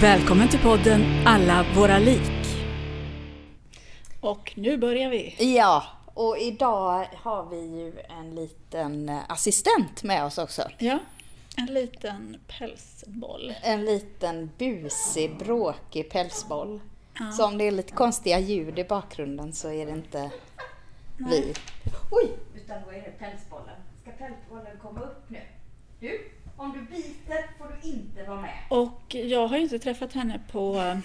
Välkommen till podden Alla våra lik. Och nu börjar vi. Ja, och idag har vi ju en liten eh, assistent med oss också. Ja, en liten pälsboll. En liten busig, bråkig pälsboll. Så om det är lite konstiga ljud i bakgrunden så är det inte vi. Oj! Utan då är det pälsbollen. Ska pälsbollen komma upp nu? Du, om du biter får du inte vara med Och jag har ju inte träffat henne på eh,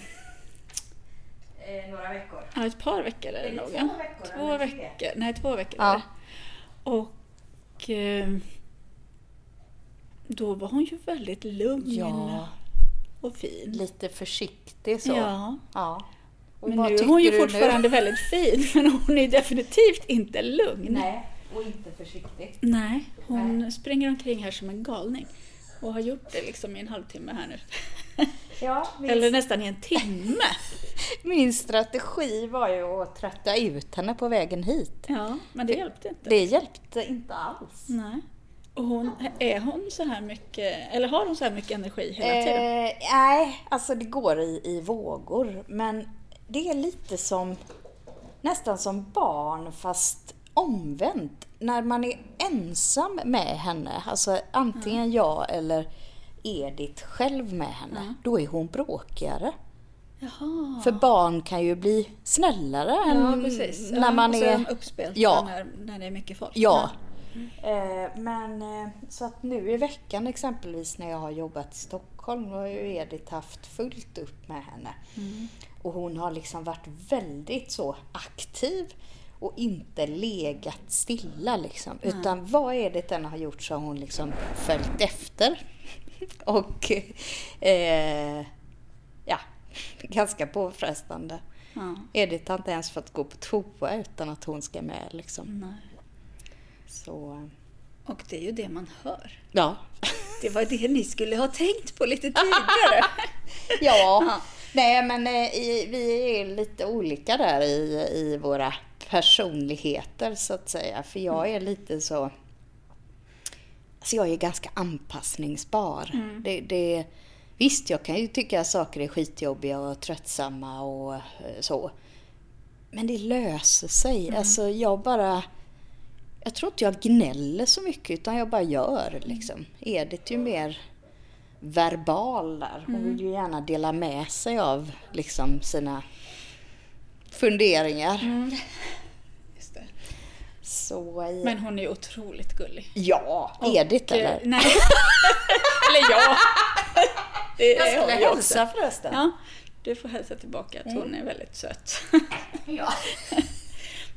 några veckor. ja, ett par veckor är det Är det nog. två veckor Två veckor. Nej, två veckor Ja. Och eh, då var hon ju väldigt lugn Ja, och fin. lite försiktig så. Ja. ja. Men nu är hon ju du nu? fortfarande väldigt fin, men hon är definitivt inte lugn. Nej, och inte försiktig. Nej, hon springer omkring här som en galning. Och har gjort det liksom i en halvtimme här nu. Ja, Eller nästan i en timme. Min strategi var ju att trötta ut henne på vägen hit. Ja, men det hjälpte inte. Det hjälpte inte alls. Nej. Och hon, är hon så här mycket, eller har hon så här mycket energi hela tiden? Eh, nej, alltså det går i, i vågor. Men det är lite som nästan som barn fast omvänt. När man är ensam med henne, alltså antingen jag eller Edith själv med henne, då är hon bråkigare. Jaha. För barn kan ju bli snällare Ja, än precis. när ja, man är uppspelta Ja. när, när det är mycket folk. Ja. Eh, men eh, så att nu i veckan exempelvis när jag har jobbat i Stockholm har ju Edith haft fullt upp med henne. Och hon har liksom varit väldigt så aktiv och inte legat stilla liksom. Utan vad Edith än har gjort så har hon liksom följt efter. och eh, ja, ganska påfrestande. Ja. Edith har inte ens fått gå på toa utan att hon ska med liksom. Nej. Så, Och det är ju det man hör. ja. Det var det ni skulle ha tänkt på lite tidigare. Ja, Ja. Nej men eh, i, vi är lite olika där i, i våra personligheter så att säga. För jag är lite så... Alltså jag är ganska anpassningsbar. Det, det, visst, jag kan ju tycka att saker är skitjobbiga och tröttsamma och eh, så. Men det löser sig. Alltså jag bara... Jag tror inte jag gnäller så mycket utan jag bara gör liksom. Edith är ju mer verbal där. Hon vill ju gärna dela med sig av liksom sina funderingar. Det. Så i- Men hon är otroligt gullig. ja, Och, Edith eh, eller? Nej. eller ja. Det Jag skulle hälsa förresten. Ja, du får hälsa tillbaka att hon är väldigt söt. Ja.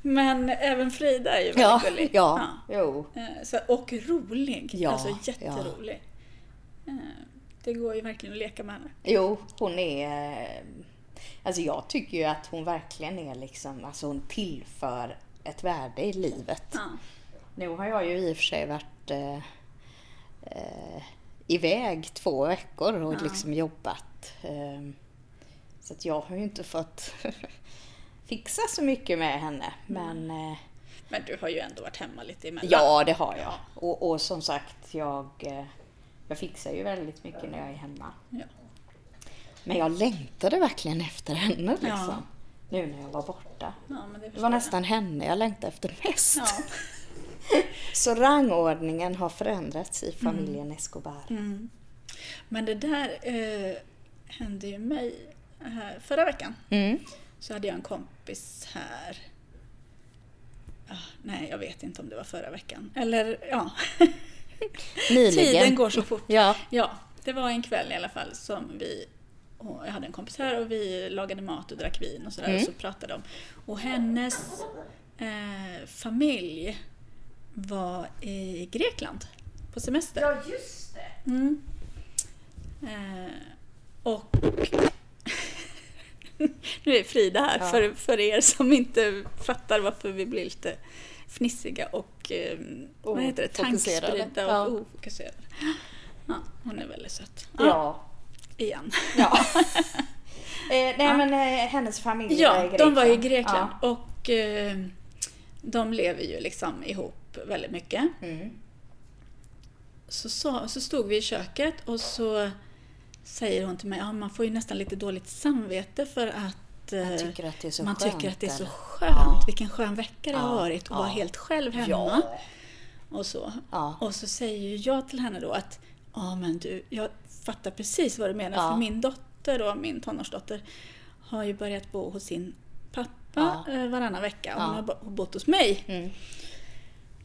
Men även Frida är ju väldigt Ja, gullig. ja, jo. Eh, Så, och rolig. Ja, alltså jätterolig. Eh, Det går ju verkligen att leka med henne. Jo, hon är... eh, Alltså jag tycker ju att hon verkligen är liksom, alltså hon tillför ett värde i livet. Ja. Nu har jag ju i och för sig varit eh, eh, iväg två veckor och Ja. liksom jobbat. Eh, så att jag har ju inte fått fixa så mycket med henne. Men eh, Men du har ju ändå varit hemma lite emellan. ja, det har jag. Och, och som sagt, jag, eh, jag fixar ju väldigt mycket när jag är hemma. Ja. Men jag längtade verkligen efter henne liksom. Ja. Nu när jag var borta. Ja, det, Det var jag. nästan henne jag längtade efter mest. Så rangordningen har förändrats i familjen Escobar. Mm. Men det där eh, hände ju mig eh, förra veckan. Mm. Så hade jag en kompis här. Ah, nej, jag vet inte om det var förra veckan. Eller ja, Nyligen. tiden går så fort. Ja. Ja, det var en kväll i alla fall som vi jag hade en kompis här och vi lagade mat och drack vin och sådär Mm. och så pratade de. Och hennes eh, familj var i Grekland på semester. Ja, just det. Mm. Eh, och nu är Frida här Ja. för, för er som inte fattar varför vi blir lite fnissiga och eh, vad heter det, tankspridda och Ja. ofokuserade. Ja, hon är väldigt söt. Ja. Igen. ja. eh, nej men eh, hennes familj var i Ja, Grekland. de var i Grekland och eh, de lever ju liksom ihop väldigt mycket. Ja. Mm. Så, sa, så stod vi i köket och så säger hon till mig, ja man får ju nästan lite dåligt samvete för att eh, Man tycker att det är så man skönt. tycker att det är så skönt. Ja. Vilken skön vecka det har varit att ja. vara helt själv hemma. Ja. Och så. Och så säger jag till henne då att ja men du, jag fattar precis vad du menar. För min dotter då, min tonårsdotter, har ju börjat bo hos sin pappa eh, varannan vecka. Hon Ja. har bo- bott hos mig Mm.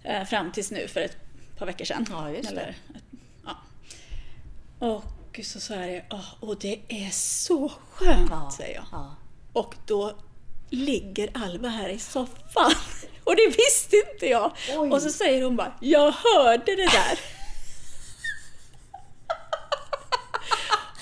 eh, fram tills nu för ett par veckor sedan. Eller, ja. Och så sa jag det, "Åh, och det är så skönt, Ja. säger jag. Ja. Och då ligger Alva här i soffan. Och det visste inte jag. Oj. Och så säger hon bara, jag hörde det där.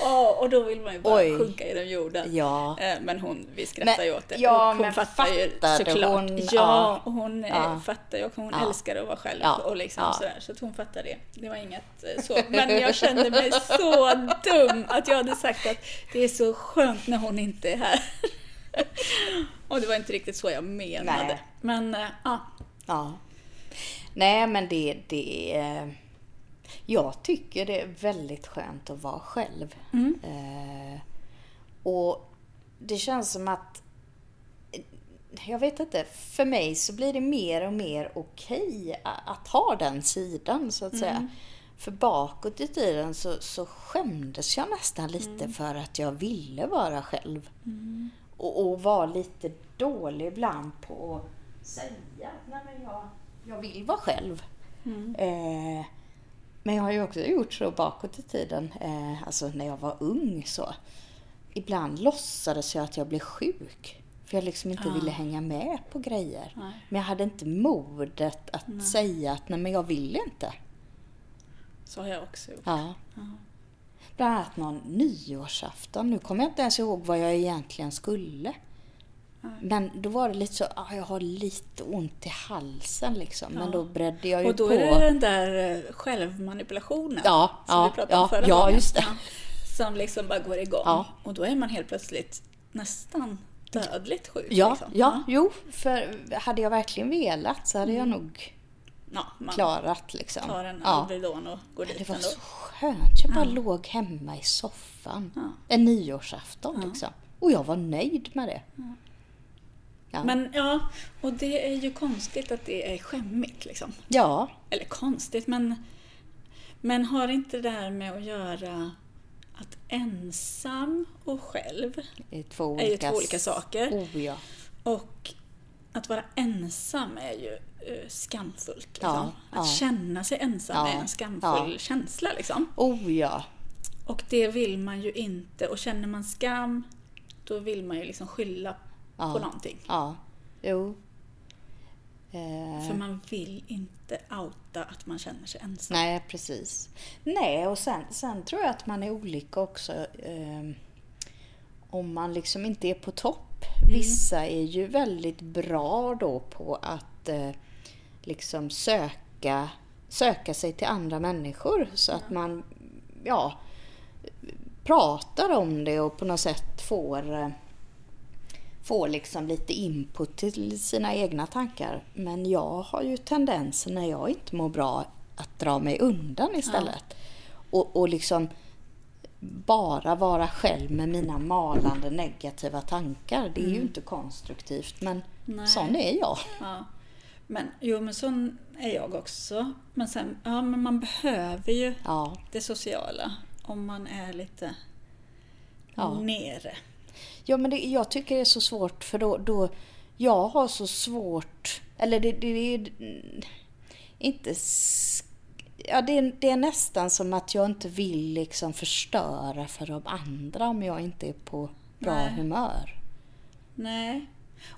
Åh, och då vill man ju bara Oj. sjunka genom jorden. Ja. Eh, Men hon, vi skrattar Men- ju åt det. ja, hon men fattar ju såklart. hon? Ja, Ja. och hon eh, Ja. fattar ju och hon Ja. älskar att vara själv och liksom Ja. sådär. Så att hon fattar det. Det var inget eh, så. Men jag kände mig så dum att jag hade sagt att det är så skönt när hon inte är här. och det var inte riktigt så jag menade. Nej. Men eh, ja, Ja. Nej, men det, det är... Jag tycker det är väldigt skönt att vara själv. Mm. Eh, och det känns som att... Jag vet inte, för mig så blir det mer och mer okej a- att ha den sidan så att säga. För bakåt i tiden så, så skämdes jag nästan lite för att jag ville vara själv. Och, och var lite dålig ibland på att säga men jag, jag vill vara själv. Eh, men jag har ju också gjort så bakåt i tiden, eh, alltså när jag var ung så. Ibland låtsades jag att jag blev sjuk. För jag liksom inte Ah. ville hänga med på grejer. Nej. Men jag hade inte modet att säga att nej men jag vill inte. så har jag också gjort. Ja. Bland annat någon nyårsafton. Nu kommer jag inte ens ihåg vad jag egentligen skulle. Men då var det lite så, ah, jag har lite ont i halsen liksom. Men Ja. då bredde jag ju Och då på. är det den där eh, självmanipulationen Ja, som ja, vi pratade om ja, förra ja, gången. just det. Som liksom bara går igång. Och då är man helt plötsligt nästan dödligt sjuk. Ja, liksom. ja, jo. För hade jag verkligen velat så hade jag nog ja man klarat liksom. tar en ja. Alvedon och går Det dit var ändå. så skönt. Jag bara låg hemma i soffan. Ja. En nyårsafton liksom. Och jag var nöjd med det. Ja. Men ja, och det är ju konstigt att det är skämmigt liksom. ja. Eller konstigt, men, men har inte det där med att göra att ensam och själv är två är ju olika, två olika saker. Oh, ja. Och att vara ensam är ju eh, skamfullt. Liksom. Ja, att ja. känna sig ensam Ja, är en skamfull känsla. Liksom. Oh ja. Och det vill man ju inte. Och känner man skam, då vill man ju liksom skylla Ja. på någonting. Ja. Jo. Eh, För man vill inte outa att man känner sig ensam. Nej, precis. Nej, och sen, sen tror jag att man är olika också. Eh, om man liksom inte är på topp. Vissa är ju väldigt bra då på att eh, liksom söka, söka sig till andra människor. Så att man, ja, pratar om det och på något sätt får eh, får liksom lite input till sina egna tankar. Men jag har ju tendensen när jag inte mår bra att dra mig undan istället. Och, och liksom bara vara själv med mina malande negativa tankar. Det är ju inte konstruktivt men Nej. sån är jag. Ja. Men, jo, men sån är jag också. Men, sen, ja, men man behöver ju Ja, det sociala om man är lite Ja. nere. Ja men det, jag tycker det är så svårt för då, då jag har så svårt, eller det, det, det är inte Ja, det, är, det är nästan som att jag inte vill liksom förstöra för de andra om jag inte är på bra Nej. humör. Nej.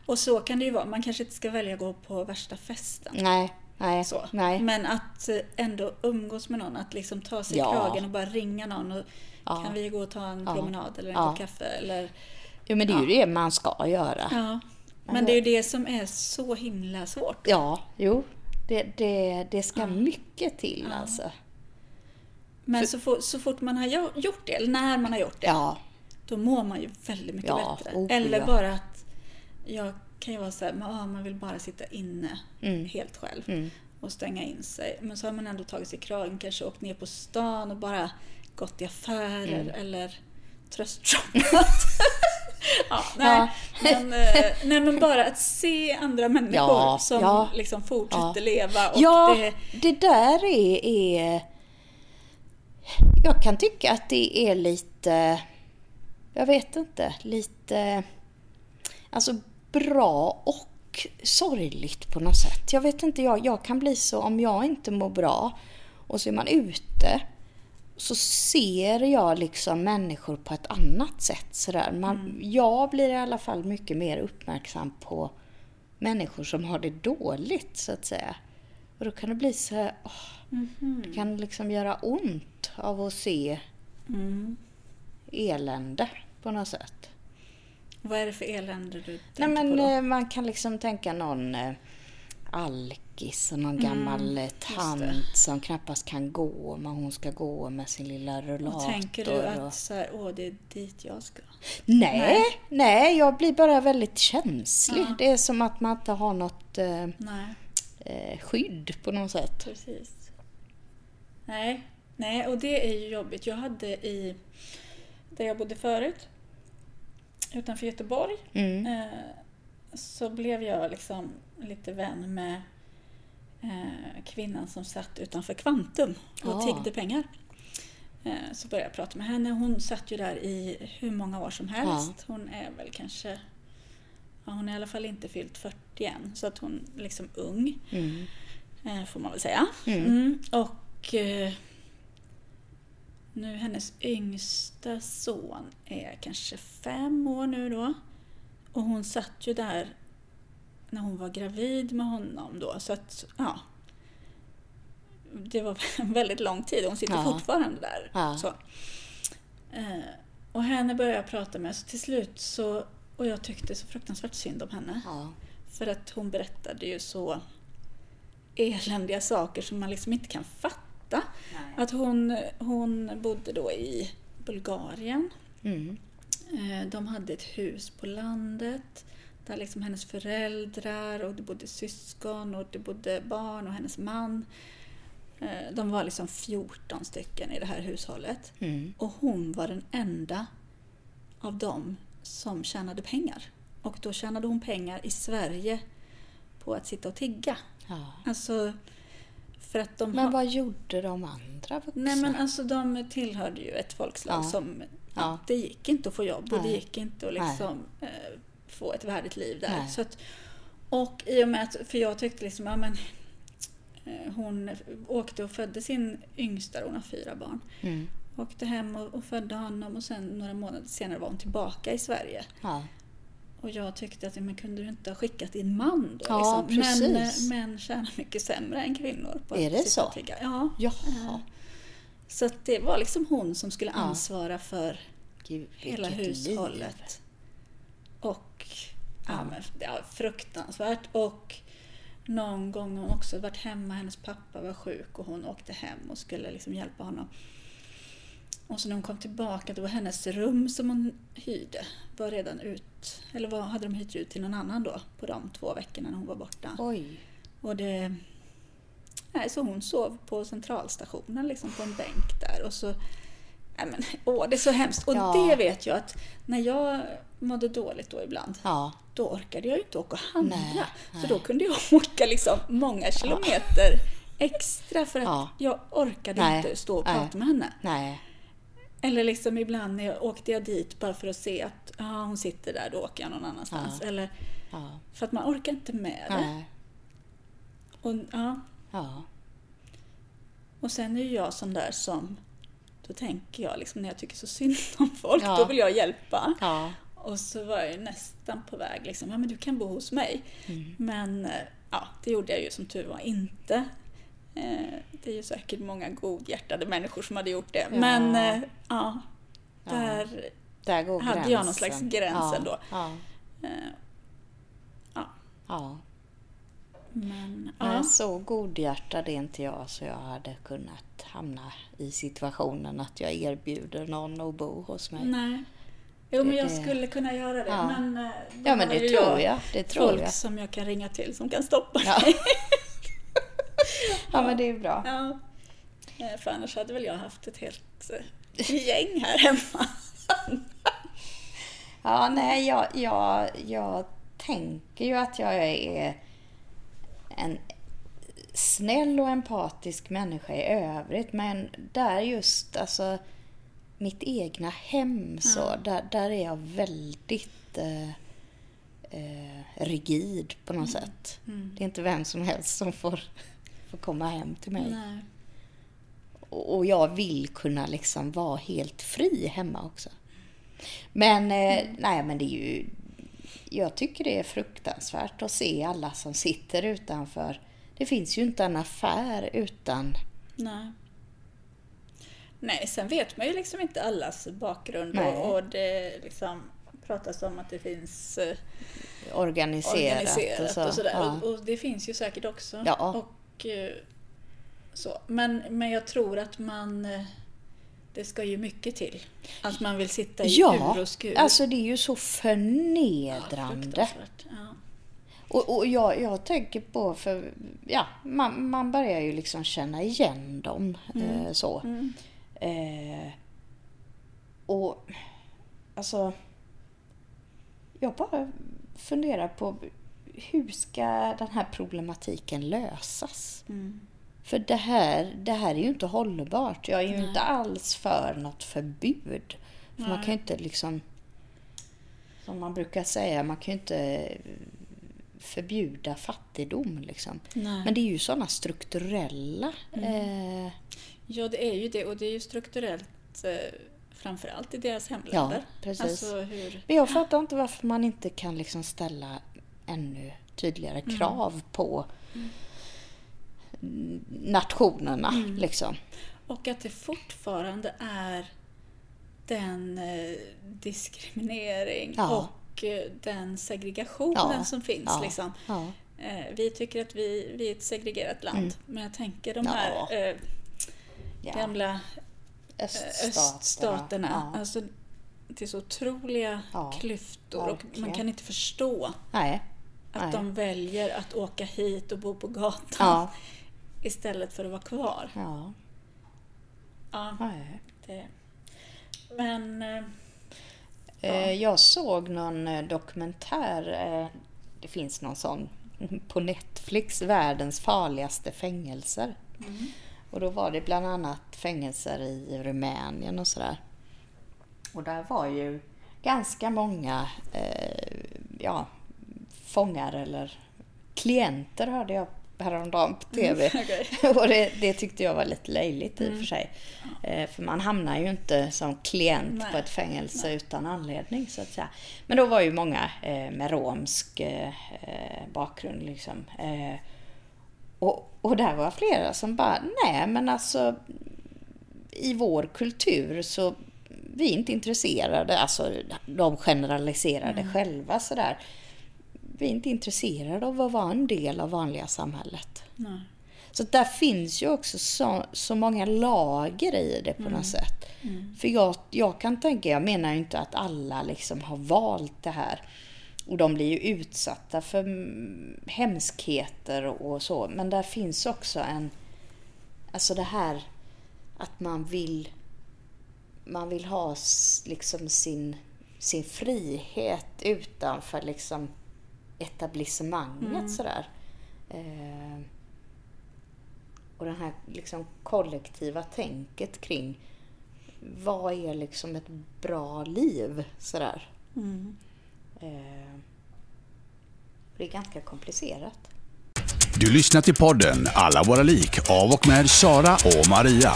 Och så kan det ju vara. Man kanske inte ska välja att gå på värsta festen. Nej, nej, Så. nej. Men att eh, ändå umgås med någon, att liksom ta sig Ja. kragen och bara ringa någon och Ja. kan vi gå och ta en Ja. promenad eller en kopp kaffe eller Jo, men det är ju det man ska göra. Ja. Men det är ju det som är så himla svårt. Ja, jo. Det, det, det ska mycket till alltså. Men så, fort, så fort man har gjo- gjort det, eller när man har gjort det, då mår man ju väldigt mycket bättre. oh, eller bara att jag kan ju vara så här, man, ah, man vill bara sitta inne Mm. helt själv Mm. och stänga in sig. Men så har man ändå tagit sig i kragen, kanske åkt ner på stan och bara gått i affärer Mm. eller tröstshoppat. ja, nej. Men, eh, nej, men bara att se andra människor Ja, som ja. liksom fortsätter leva. Och ja det, det där är, är... Jag kan tycka att det är lite... Jag vet inte, lite... Alltså bra och sorgligt på något sätt. Jag vet inte, jag, jag kan bli så om jag inte mår bra och så är man ute så ser jag liksom människor på ett annat sätt. Sådär. Man, Jag blir i alla fall mycket mer uppmärksam på människor som har det dåligt så att säga. Och då kan det bli så här, åh, Mhm. det kan liksom göra ont av att se mm. elände på något sätt. Vad är det för elände du tänker Nej men på då? eh, man kan liksom tänka någon eh, alkis och någon gammal eh, tant som knappast kan gå men hon ska gå med sin lilla rullator. Och tänker du och- att så här, åh, det är dit jag ska? Nej, Nej. nej, jag blir bara väldigt känslig. Ja. Det är som att man inte har något eh, eh, skydd på något sätt. precis. Nej, nej, och det är ju jobbigt. Jag hade i, där jag bodde förut, utanför Göteborg, Mm. eh, så blev jag liksom lite vän med eh, kvinnan som satt utanför Kvantum och Ja. tiggde pengar. Eh, så började jag prata med henne. Hon satt ju där i hur många år som helst. Hon är väl kanske, ja, hon är i alla fall inte fyllt 40 än, så att hon är liksom ung. Mm. Eh, får man väl säga. Mm. Mm. Och eh, nu hennes yngsta son är kanske fem år nu då. Och hon satt ju där när hon var gravid med honom då. Så att, ja. Det var en väldigt lång tid. Hon sitter Ja. fortfarande där. Ja. Så. Eh, och henne började jag prata med. Så till slut så, och jag tyckte så fruktansvärt synd om henne. Ja. För att hon berättade ju så eländiga saker som man liksom inte kan fatta. Att hon, hon bodde då i Bulgarien. Mm. Eh, De hade ett hus på landet där liksom hennes föräldrar och det bodde syskon och det bodde barn och hennes man. Eh, De var liksom 14 stycken i det här hushållet. Mm. Och hon var den enda av dem som tjänade pengar. Och då tjänade hon pengar i Sverige på att sitta och tigga. Ja. Alltså, för att de Men har... vad gjorde de andra vuxna? Nej men alltså de tillhörde ju ett folkslag Ja. som... Ja. Det gick inte att få jobb och det Nej. gick inte att liksom eh, få ett värdigt liv där. Nej. Så att, och i och med att, för jag tyckte liksom, ja men eh, hon åkte och födde sin yngsta, hon har fyra barn. Mm. Åkte hem och, och födde honom och sen några månader senare var hon tillbaka i Sverige. Ja. Och jag tyckte att, men kunde du inte ha skickat din man då? Ja, liksom? Men, precis. män tjänar mycket sämre än kvinnor på Är det så? Ja. Jaha. Så att det var liksom hon som skulle Ja. ansvara för Gud, hela hushållet. liv. Och ja, men, ja, fruktansvärt. Och någon gång har hon också varit hemma, hennes pappa var sjuk och hon åkte hem och skulle liksom hjälpa honom. Och så när hon kom tillbaka, då var hennes rum som hon hyrde var redan ut, eller var, hade de hyrt ut till någon annan då på de två veckorna när hon var borta. Oj. Och det... Nej, så hon sov på centralstationen liksom på en bänk där och så... Men, åh, det är så hemskt. Och Ja. det vet jag att när jag mådde dåligt då ibland, Ja. då orkade jag ju inte åka och handla. Nej, Så nej. då kunde jag åka liksom många kilometer extra för att Ja. jag orkade Nej, inte stå och prata med henne. Eller liksom ibland när jag åkte jag dit bara för att se att ah, hon sitter där, då åker jag någon annanstans. Ja. Eller Ja. för att man orkar inte med det. Och, ja, Ja. Och sen är ju jag sån där som, då tänker jag liksom när jag tycker så synd om folk, Ja. då vill jag hjälpa. Ja. Och så var jag nästan på väg liksom, ja men du kan bo hos mig. Mm. Men eh, ja, det gjorde jag ju som tur var inte. Eh, det är ju säkert många godhjärtade människor som hade gjort det. Ja. Men eh, ja, där Där hade gränsen. jag någon slags gräns ja, ändå. Ja, ja. Men ja. så godhjärtad är inte jag så jag hade kunnat hamna i situationen att jag erbjuder någon att bo hos mig. Nej. Jo, men jag skulle kunna göra det. Ja. Men, eh, då Ja men det tror jag. Det tror folk jag. som jag kan ringa till som kan stoppa Ja. mig. Ja men det är bra. Ja. Eh, För annars hade väl jag haft ett helt eh, gäng här hemma. Ja, nej, jag, jag, jag tänker ju att jag är en snäll och empatisk människa i övrigt. Men där just, alltså mitt egna hem så, Ja. där, där är jag väldigt eh, eh, rigid på något sätt. Mm. Det är inte vem som helst som får, får komma hem till mig. Nej. Och och jag vill kunna liksom vara helt fri hemma också. Men, eh, nej men det är ju... Jag tycker det är fruktansvärt att se alla som sitter utanför. Det finns ju inte en affär utan... Nej. Nej, sen vet man ju liksom inte allas bakgrund Nej. och, det liksom pratas om att det finns eh, Organiserat, organiserat och så. och sådär. Ja. Och, och det finns ju säkert också. Ja. Och, eh, så. Men, men jag tror att man... Det ska ju mycket till. Att man vill sitta i Ja, ur och skur. alltså det är ju så förnedrande. Ja. Och, och jag, jag tänker på, för ja, man, man börjar ju liksom känna igen dem. Eh, så. Mm. Eh, och alltså, jag bara funderar på hur ska den här problematiken lösas? Mm. För det här, det här är ju inte hållbart. Jag är ju Nej. inte alls för något förbud. För man kan ju inte liksom, som man brukar säga, man kan ju inte förbjuda fattigdom liksom. Nej. Men det är ju sådana strukturella Mm. eh, Ja, det är ju det. Och det är ju strukturellt eh, framförallt i deras hemländer. Ja, precis. Alltså hur... Men jag fattar inte varför man inte kan liksom ställa ännu tydligare Mm. krav på nationerna. Mm. Liksom. Och att det fortfarande är den eh, diskriminering Ja. och eh, den segregationen Ja, som finns. ja, Liksom. Eh, vi tycker att vi, vi är ett segregerat land. Mm. Men jag tänker de här eh, gamla Öststaterna. öststaterna. Alltså, det är så otroliga klyftor och man kan inte förstå Nej. att Nej. de väljer att åka hit och bo på gatan. Istället för att vara kvar. Ja. Ja, Nej. det. Men... eh, Eh, Jag såg någon eh, dokumentär, det finns någon sån på Netflix, Världens farligaste fängelser. Mm. Och då var det bland annat fängelser i Rumänien och sådär. Och där var ju ganska många eh, ja, fångar eller klienter hörde jag häromdagen på TV. okej. och det, det tyckte jag var lite löjligt i och för sig. Eh, för man hamnar ju inte som klient Nej. på ett fängelse utan anledning så att säga. Men då var ju många eh, med romsk eh, bakgrund liksom. Eh, och, och där var flera som bara, nej men alltså i vår kultur så vi är inte intresserade, alltså de generaliserade själva sådär. Vi är inte intresserade av att vara en del av vanliga samhället. Nej. Så där finns ju också så, så många lager i det på något sätt. För jag, jag kan tänka, jag menar ju inte att alla liksom har valt det här. Och de blir ju utsatta för mm, hemskheter och så. Men där finns också en, alltså det här att man vill, man vill ha liksom sin, sin frihet utanför liksom etablissemanget sådär. Eh, och det här liksom kollektiva tänket kring vad är liksom ett bra liv sådär. Mm. Eh, det är ganska komplicerat. Du lyssnar till podden Alla våra lik av och med Sara och Maria.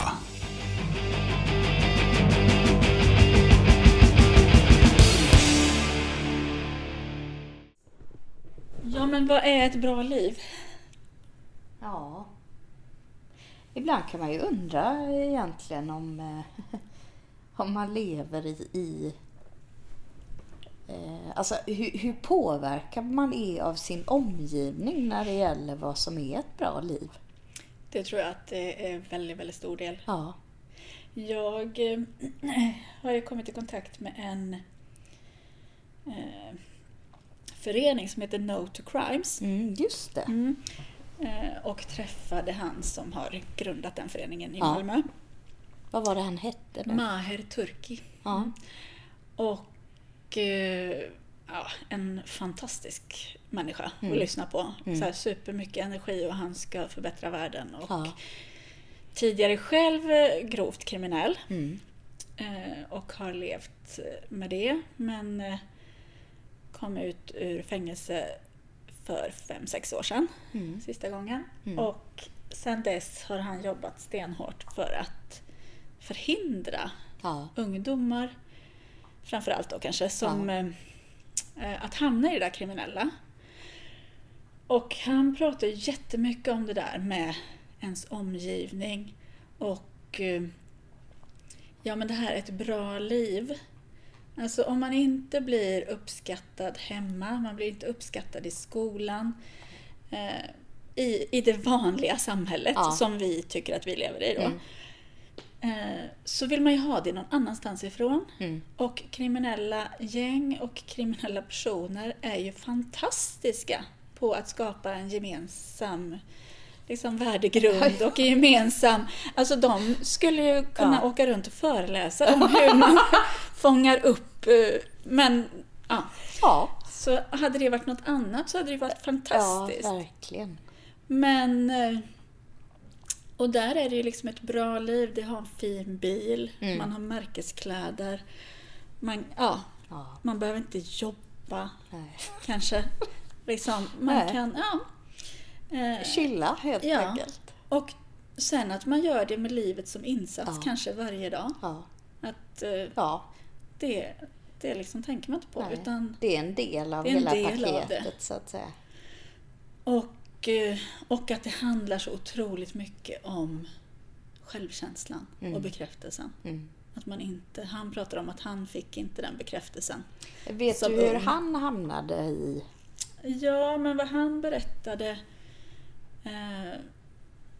Ja, men vad är ett bra liv? Ja. Ibland kan man ju undra egentligen om, eh, om man lever i... i eh, alltså hur, hur påverkad man är av sin omgivning när det gäller vad som är ett bra liv. Det tror jag att det är en väldigt, väldigt stor del. Ja. Jag eh, har ju kommit i kontakt med en förening som heter No to Crimes. Mm, just det. Mm. Eh, och träffade han som har grundat den föreningen i Ja. Malmö. Vad var det han hette nu? Maher Turki. Ja. Och eh, ja, en fantastisk människa Mm. att lyssna på. Så här, supermycket energi och han ska förbättra världen. Och Ja. Tidigare själv eh, grovt kriminell Mm. och har levt med det men kom ut ur fängelse för fem sex år sedan, Mm. sista gången. Mm. Och sen dess har han jobbat stenhårt för att förhindra Ja. ungdomar, framförallt då kanske, som eh, eh, att hamna i det där kriminella. Och han pratar jättemycket om det där med ens omgivning och eh, ja men det här är ett bra liv. Alltså om man inte blir uppskattad hemma, man blir inte uppskattad i skolan, eh, i, i det vanliga samhället Ja. som vi tycker att vi lever i då. Mm. Eh, så vill man ju ha det någon annanstans ifrån. Mm. Och kriminella gäng och kriminella personer är ju fantastiska på att skapa en gemensam liksom, värdegrund och en gemensam... Alltså de skulle ju kunna Ja. åka runt och föreläsa om hur man fångar upp... eh, Men ja, Ja. så hade det varit något annat så hade det varit ja, fantastiskt. verkligen. Men... eh, Och där är det ju liksom ett bra liv. Det har en fin bil, Mm. man har märkeskläder. Man, ja, Ja. man behöver inte jobba Nej. kanske. Liksom, man Nej. kan, ja. Eh, Chilla helt Ja. enkelt. och sen att man gör det med livet som insats Ja. kanske varje dag. Ja. Att eh, ja. det, det liksom tänker man inte på. Nej. Utan, Det är en del av hela del av paketet så att säga. och, eh, och att det handlar så otroligt mycket om självkänslan och Mm. bekräftelsen. Mm. Att man inte, han pratar om att han fick inte den bekräftelsen. Vet du hur ung. han hamnade i... Ja, men vad han berättade eh,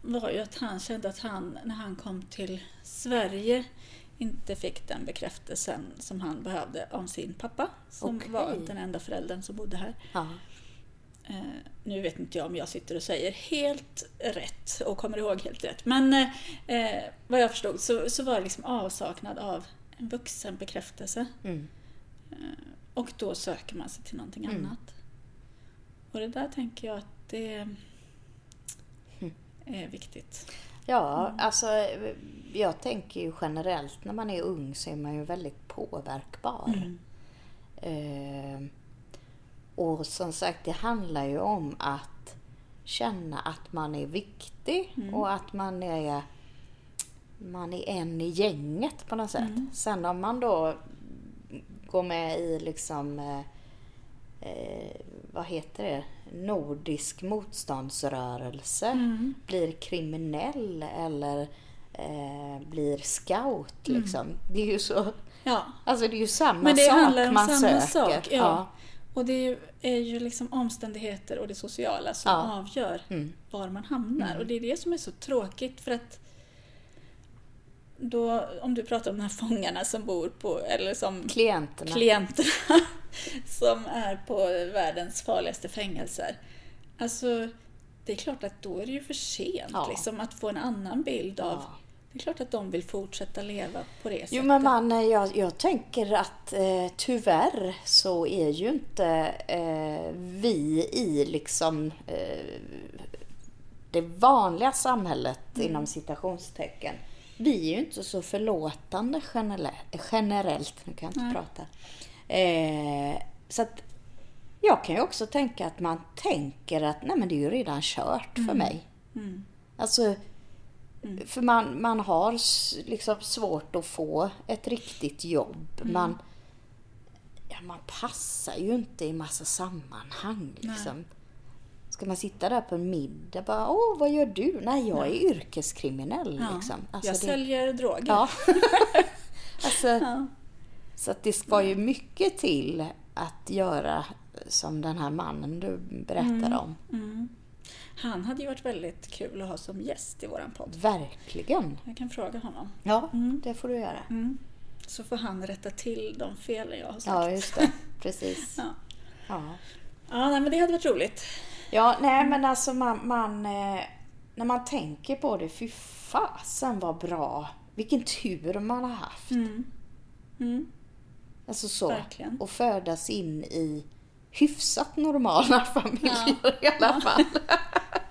var ju att han kände att han, när han kom till Sverige, inte fick den bekräftelsen som han behövde av sin pappa, som Okej. var den enda föräldern som bodde här. Ja. Eh, nu vet inte jag om jag sitter och säger helt rätt och kommer ihåg helt rätt, men eh, eh, vad jag förstod så, så var det liksom avsaknad av en vuxen bekräftelse. Mm. Och då söker man sig till någonting Mm. annat. Och det där tänker jag att det. Är viktigt. Ja, alltså jag tänker ju generellt när man är ung så är man ju väldigt påverkbar. Mm. Eh, och som sagt, det handlar ju om att känna att man är viktig Mm. och att man är, man är en i gänget på något sätt. Mm. Sen om man då går med i liksom, eh, eh, vad heter det, nordisk motståndsrörelse, Mm. blir kriminell eller eh, blir scout Mm. liksom. Det är ju så, Ja, alltså det är ju samma Men det sak handlar om man samma söker. sak, ja. och det är ju, är ju liksom omständigheter och det sociala som Ja. avgör Mm. var man hamnar. Mm. Och det är det som är så tråkigt för att då, om du pratar om de här fångarna som bor på, eller som Klienterna. klienterna som är på världens farligaste fängelser. Alltså, det är klart att då är det ju för sent Ja. liksom, att få en annan bild av... Ja. Det är klart att de vill fortsätta leva på det Jo sättet. men man, eh, jag, jag tänker att eh, tyvärr så är ju inte eh, vi i liksom eh, det vanliga samhället Mm. inom citationstecken. Vi är ju inte så förlåtande generellt. nu kan jag inte Nej. prata. Eh, så att jag kan ju också tänka att man tänker att nej men det är ju redan kört för mig. Mm. Alltså, för man, man har liksom svårt att få ett riktigt jobb. Mm. Man, ja, man passar ju inte i massa sammanhang. Liksom. Ska man sitta där på en middag bara, åh vad gör du? Nej, jag är yrkeskriminell Ja. liksom. Alltså, jag det- säljer droger. Ja. alltså, Ja. så att det ska ju mycket till att göra som den här mannen du berättade om. Mm. Han hade ju varit väldigt kul att ha som gäst i våran podd. Verkligen. Jag kan fråga honom. Ja, Mm. det får du göra. Mm. Så får han rätta till de felen jag har sagt. Ja, just det. Precis. Ja. Ja. Ja, nej, men det hade varit roligt. Ja, nej men alltså man, man eh, när man tänker på det, fy fasen vad bra. Vilken tur man har haft. Mm. Mm. Alltså så. Verkligen. Och födas in i hyfsat normala familjer i alla fall.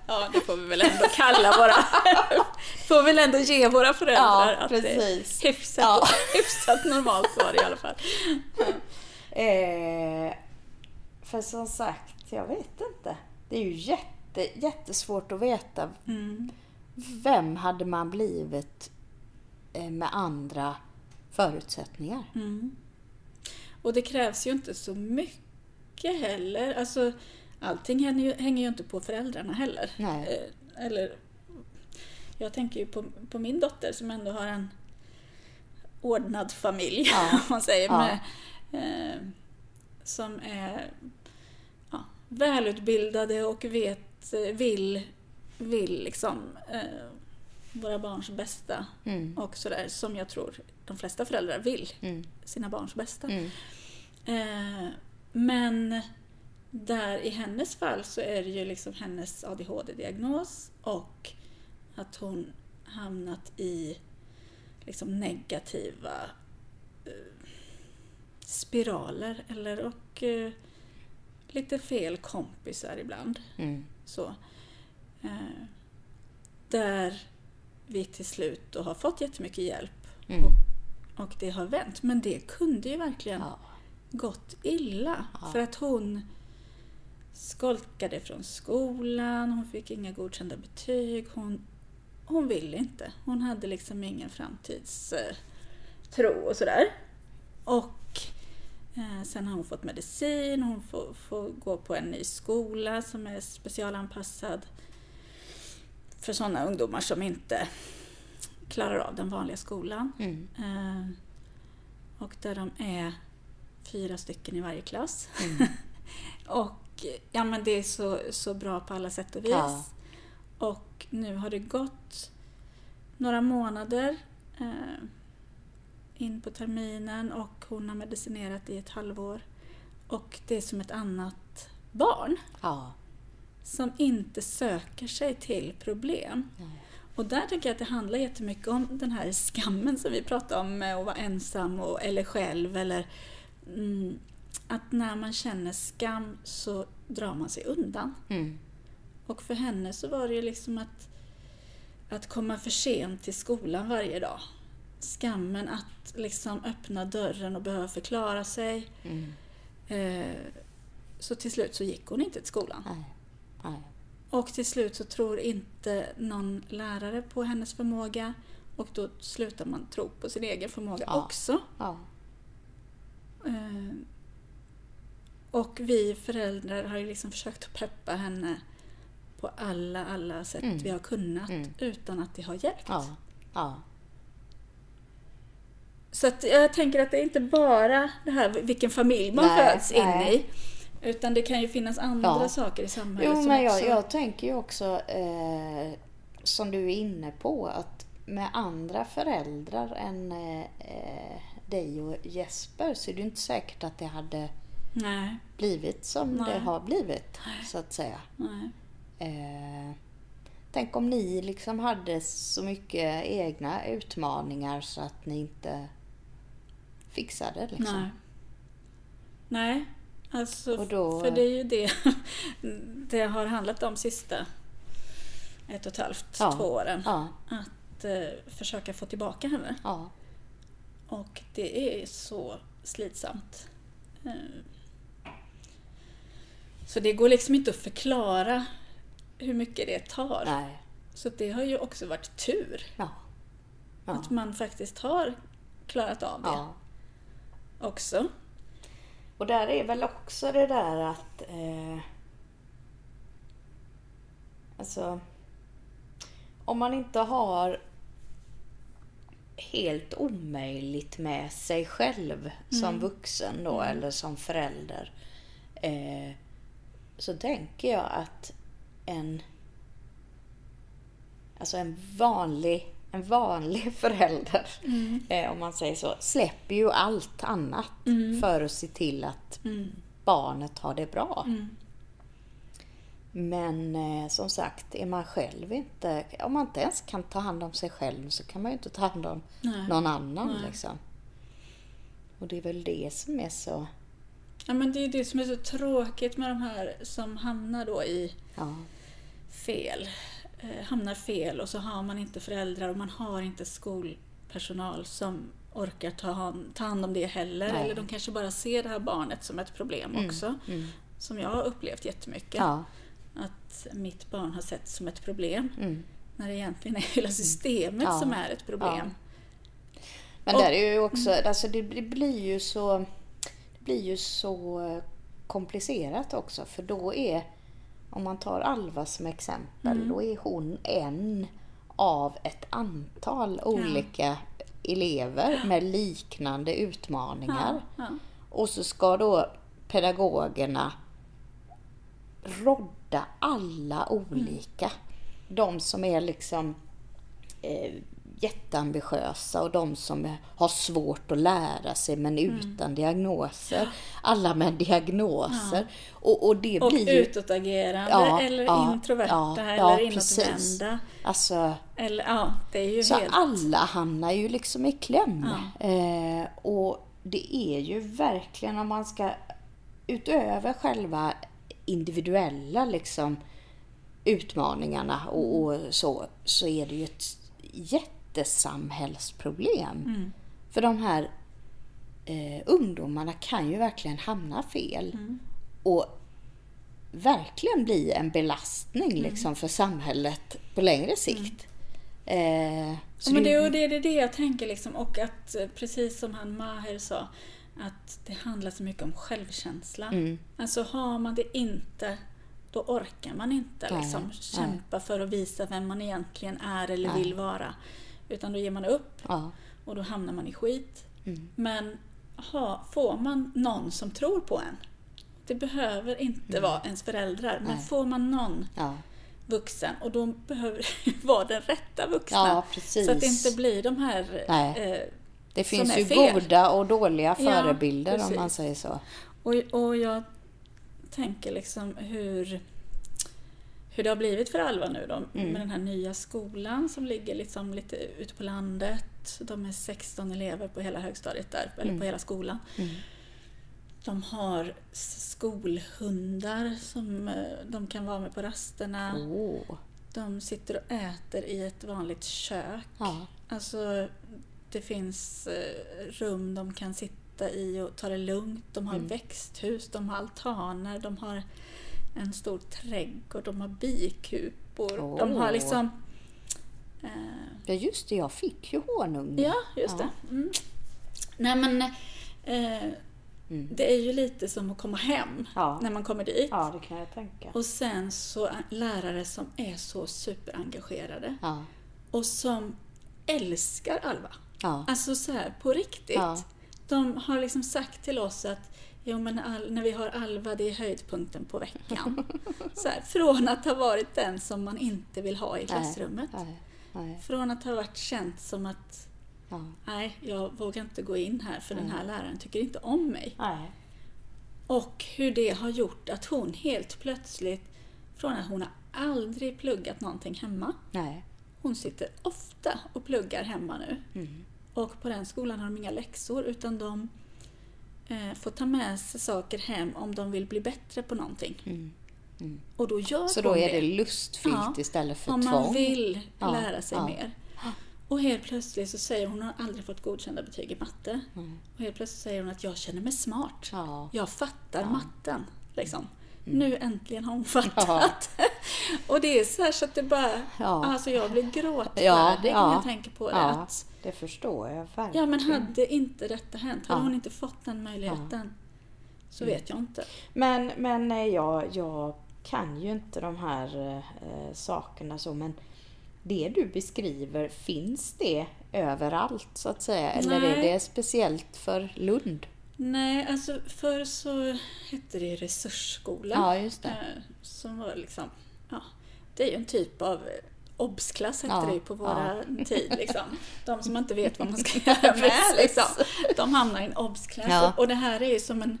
Ja, det får vi väl ändå kalla våra... får väl ändå ge våra föräldrar Ja, att det precis. är hyfsat, Ja. hyfsat normalt var det i alla fall. Eh, för som sagt, jag vet inte. Det är ju jätte, jättesvårt att veta. Mm. Vem hade man blivit eh, med andra förutsättningar? Mm. Och det krävs ju inte så mycket heller. Alltså, allting hänger ju, hänger ju inte på föräldrarna heller. Nej. Eh, Eller, jag tänker ju på, på min dotter som ändå har en ordnad familj, Ja. om man säger. Ja. Med, eh, som är välutbildade och vet, vill, vill liksom eh, våra barns bästa Mm. och sådär som jag tror de flesta föräldrar vill Mm. sina barns bästa. Mm. Eh, men där i hennes fall så är det ju liksom hennes ADHD-diagnos och att hon hamnat i liksom negativa eh, spiraler eller och eh, lite fel kompisar ibland. Mm. Så. Eh, där vi till slut då har fått jättemycket hjälp Mm. och, och det har vänt. Men det kunde ju verkligen Ja. gått illa. Ja. För att hon skolkade från skolan, hon fick inga godkända betyg. Hon, hon ville inte. Hon hade liksom ingen framtidstro och sådär. Och sen har hon fått medicin, hon får, får gå på en ny skola som är specialanpassad för sådana ungdomar som inte klarar av den vanliga skolan. Mm. Eh, och där de är fyra stycken i varje klass. Mm. och ja, men det är så, så bra på alla sätt och vis. Ja. Och nu har det gått några månader eh, in på terminen och hon har medicinerat i ett halvår. Och det är som ett annat barn Ja. som inte söker sig till problem. Nej. Och där tänker jag att det handlar jättemycket om den här skammen som vi pratade om med att vara ensam och, eller själv. Eller, mm, att när man känner skam så drar man sig undan. Mm. Och för henne så var det ju liksom att, att komma för sent till skolan varje dag. Skammen att liksom öppna dörren och behöva förklara sig. Mm. Eh, så till slut så gick hon inte till skolan. Nej. Nej. Och till slut så tror inte någon lärare på hennes förmåga och då slutar man tro på sin egen förmåga Ja. också. Ja. Eh, Och vi föräldrar har ju liksom försökt att peppa henne på alla, alla sätt Mm. vi har kunnat Mm. utan att det har hjälpt. Ja. Så att jag tänker att det är inte bara det här vilken familj man Nej, föds in nej. i. Utan det kan ju finnas andra Ja. saker i samhället Jo, som men jag, också... jag tänker ju också, eh, som du är inne på, att med andra föräldrar än eh, dig och Jesper så är det inte säkert att det hade Nej, blivit som det har blivit, så att säga. Eh, tänk om ni liksom hade så mycket egna utmaningar så att ni inte fixade liksom. Nej. Nej, alltså, då- för det är ju det det har handlat om sista ett och ett halvt, Ja. två åren. Ja, Att eh, försöka få tillbaka henne. ja, Och det är så slitsamt. Eh, Så det går liksom inte att förklara hur mycket det tar. nej, Så det har ju också varit tur ja. Ja, att man faktiskt har klarat av det ja. Också. Och där är väl också det där att eh, Alltså, om man inte har helt omöjligt med sig själv som vuxen då, eller som förälder. Eh, så tänker jag att en, alltså en vanlig, en vanlig förälder, eh, om man säger så, släpper ju allt annat för att se till att barnet har det bra. Men eh, som sagt, är man själv inte, om man inte ens kan ta hand om sig själv så kan man ju inte ta hand om Nej. någon annan. Nej. Liksom. Och det är väl det som är så, Ja, men det är det som är så tråkigt med de här som hamnar då i ja, fel. Eh, hamnar fel och så har man inte föräldrar och man har inte skolpersonal som orkar ta hand, ta hand om det heller. Nej. Eller de kanske bara ser det här barnet som ett problem också. mm. Som jag har upplevt jättemycket. ja, Att mitt barn har sett som ett problem. mm. När det egentligen är hela systemet Ja. som är ett problem. Men Och- där är ju också, alltså det, det blir ju så, det blir ju så komplicerat också för då är, om man tar Alva som exempel, då är hon en av ett antal olika elever med liknande utmaningar. Ja, ja. Och så ska då pedagogerna rodda alla olika. De som är liksom eh, jätteambitiösa och de som har svårt att lära sig men utan diagnoser. Alla med diagnoser. Och, och det Och blir ju... utåtagerande Ja, eller ja, introverta ja, eller ja, inåtvända. Alltså, Eller, ja, det är ju så helt... alla hamnar ju liksom i kläm. Eh, och det är ju verkligen om man ska utöver själva individuella liksom utmaningarna och, och så, så är det ju ett jättesamhällsproblem. Mm. För de här eh, ungdomarna kan ju verkligen hamna fel. Mm. Och verkligen bli en belastning Mm. liksom, för samhället på längre sikt. Eh, så Ja, men det- det, och det är det jag tänker liksom. Och att eh, precis som han Maher sa, att det handlar så mycket om självkänsla. Mm. Alltså har man det inte, då orkar man inte Nej, liksom, nej. kämpa för att visa vem man egentligen är eller Nej. vill vara. Utan då ger man upp Ja. och då hamnar man i skit. Mm. Men ha, får man någon som tror på en, det behöver inte vara ens föräldrar, men Mm. Nej. får man någon Ja. vuxen och då behöver det vara den rätta vuxna. Ja. Så att det inte blir de här... Eh, Det som finns är ju fel. goda och dåliga förebilder om man säger så. och, och jag tänker liksom hur, hur det har blivit för Alva nu då Mm. med den här nya skolan som ligger liksom lite ute på landet. De är 16 elever på hela högstadiet där, eller Mm. på hela skolan. De har skolhundar som eh, de kan vara med på rasterna. Åh. De sitter och äter i ett vanligt kök. Ja. Alltså, det finns eh, rum de kan sitta i och ta det lugnt. De har Mm. växthus, de har altaner, de har en stor trädgård, de har bikupor. De har liksom... Eh, ja, just det. Jag fick ju honung. ja, just Ja. det. Mm. Nej men... Eh, Mm. Det är ju lite som att komma hem Ja. när man kommer dit. Ja, det kan jag tänka. Och sen så är lärare som är så superengagerade Ja. och som älskar Alva. Ja. Alltså så här, på riktigt. De har liksom sagt till oss att jo, men all, när vi har Alva, det är höjdpunkten på veckan. så här, från att ha varit den som man inte vill ha i klassrummet. Nej. Nej. Från att ha varit känt som att Ja. nej, jag vågar inte gå in här för den här läraren tycker inte om mig. Nej. Och hur det har gjort att hon helt plötsligt, från att hon har aldrig pluggat någonting hemma, Nej. hon sitter ofta och pluggar hemma nu. Mm. Och på den skolan har de inga läxor utan de eh, får ta med sig saker hem om de vill bli bättre på någonting. Mm. Mm. Och då gör Så då är det. det lustfyllt Ja, istället för om tvång? man vill Ja, lära sig ja. mer. Och helt plötsligt så säger hon, hon har aldrig fått godkända betyg i matte. Mm. Och helt plötsligt säger hon att jag känner mig smart. Ja. Jag fattar matten. Liksom. Mm. Nu äntligen har hon fattat. och det är så här så att det bara... Ja. Alltså jag blir gråtfärdig Ja, när ja. jag tänker på det. Ja, Att, det förstår jag verkligen. ja men hade inte detta hänt, hade Ja. hon inte fått den möjligheten, så vet jag inte. Men, men nej, jag, jag kan ju inte de här eh, sakerna så men det du beskriver, finns det överallt så att säga? Eller är Nej. det speciellt för Lund? Nej, alltså förr så hette det resursskola. Ja, just det. Eh, Som var liksom, ja, det är ju en typ av eh, obsklass hette Ja, det ju på våra tid. Liksom. De som inte vet vad man ska göra med liksom, de hamnar i en obsklass. Ja. Och det här är ju som en,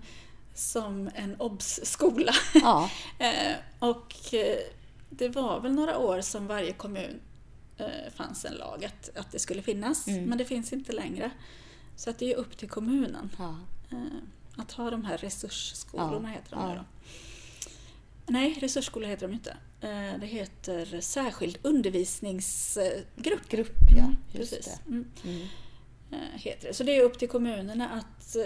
som en obsskola. Ja, Eh, och det var väl några år som varje kommun eh, fanns en lag att, att det skulle finnas, Mm. men det finns inte längre. Så att det är upp till kommunen ja. Eh, att ha de här resursskolorna, Ja, heter de ja. då. Nej, resursskolor heter de inte. Eh, det heter särskild undervisningsgrupp. Grupp, ja. Mm, precis. det. Mm, Mm. eh, heter det. Så det är upp till kommunerna att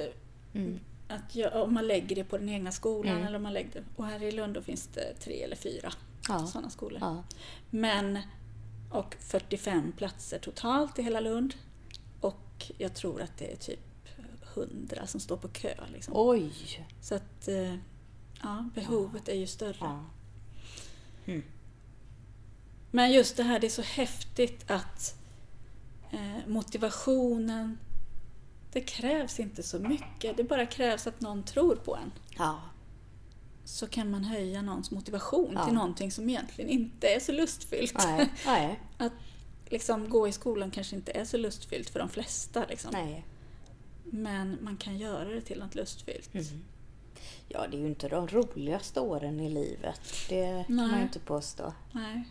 Mm. att gö- om man lägger det på den egna skolan Mm. eller om man lägger det, och här i Lund finns det tre eller fyra Ja. sådana skolor. Ja. Men, och 45 platser totalt i hela Lund. Och jag tror att det är typ 100 som står på kö. Liksom. Oj! Så att eh, ja, behovet är ju större. Ja. Men just det här, det är så häftigt att eh, motivationen, det krävs inte så mycket. Det bara krävs att någon tror på en. ja. Så kan man höja någons motivation Ja. till någonting som egentligen inte är så lustfyllt. Nej, nej, Att liksom gå i skolan kanske inte är så lustfyllt för de flesta. Liksom. nej. Men man kan göra det till något lustfyllt. Mm. Ja, det är ju inte de roligaste åren i livet. Det kan man ju inte påstå. Nej.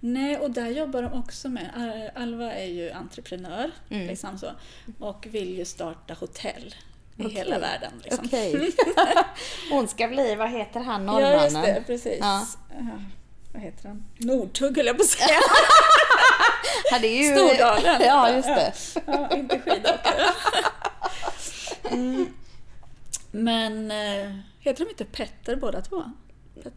Nej, och där jobbar de också med. Al- Alva är ju entreprenör Mm. liksom så, och vill ju starta hotell i Okej. hela världen. Liksom. Okej. Hon ska bli, vad heter han, Ja, norrmannen? just det. Precis. Ja. Ja, vad heter han? Nordtugg höll jag på att säga. Ja, det är ju... Stordalen. Ja, just det. Ja, inte skidåkare. Mm. Men eh, heter de inte Petter båda två? Pet-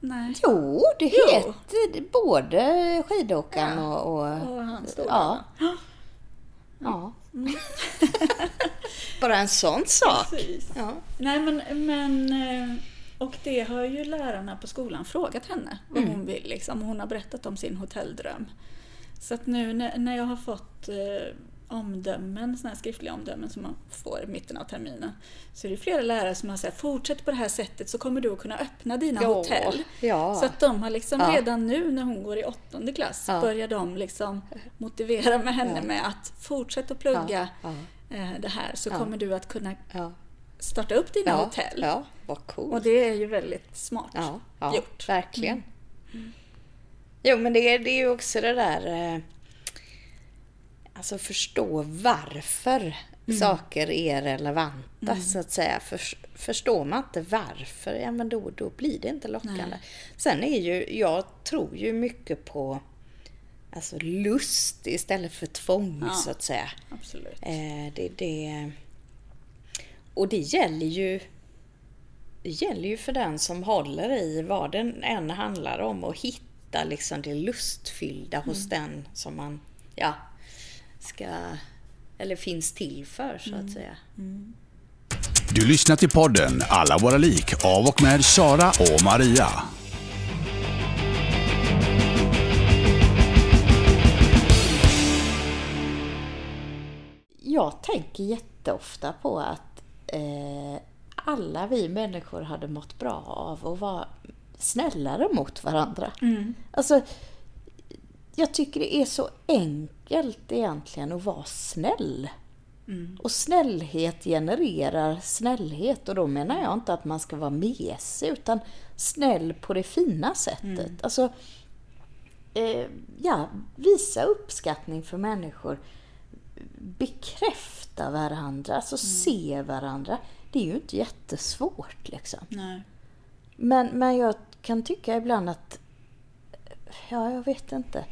Nej. Jo, det Jo. heter både skidåkaren Ja. och... och Och han stod ja. där. ja. Bara en sån sak. Precis. Ja. Nej men, men eh, och det har ju lärarna på skolan frågat henne vad Mm. hon vill liksom. Hon har berättat om sin hotelldröm. Så att nu när, när jag har fått eh, omdömen, såna här skriftliga omdömen som man får i mitten av terminen, så är det flera lärare som har sagt fortsätt på det här sättet så kommer du att kunna öppna dina Ja, hotell. ja. Så att de har liksom Ja. redan nu när hon går i åttonde klass Ja. börjar de liksom motivera med henne Ja. med att fortsätta att plugga eh, det här så kommer du att kunna starta upp dina hotell. ja, vad coolt. Och det är ju väldigt smart gjort. verkligen. Jo, men det är, det är ju också det där... Alltså förstå varför saker är relevanta, så att säga. För, förstår man inte varför, ja men då, då blir det inte lockande. Nej. Sen är ju, jag tror ju mycket på alltså lust istället för tvång, Ja. så att säga. Absolut. Eh, det, det, och det gäller ju det gäller ju för den som håller i vad den än handlar om och hitta liksom det lustfyllda hos den som man ja, ska eller finns till för så att säga. Du lyssnar till podden Alla våra lik av och med Sara och Maria. Jag tänker jätteofta på att eh, alla vi människor hade mått bra av att vara snällare mot varandra. Alltså, jag tycker det är så enkelt egentligen att vara snäll. Och snällhet genererar snällhet och då menar jag inte att man ska vara mesig utan snäll på det fina sättet. Alltså, eh, ja, visa uppskattning för människor. Bekräfta varandra, alltså se varandra. Det är ju inte jättesvårt liksom. Nej. Men, men jag kan tycka ibland att, ja jag vet inte,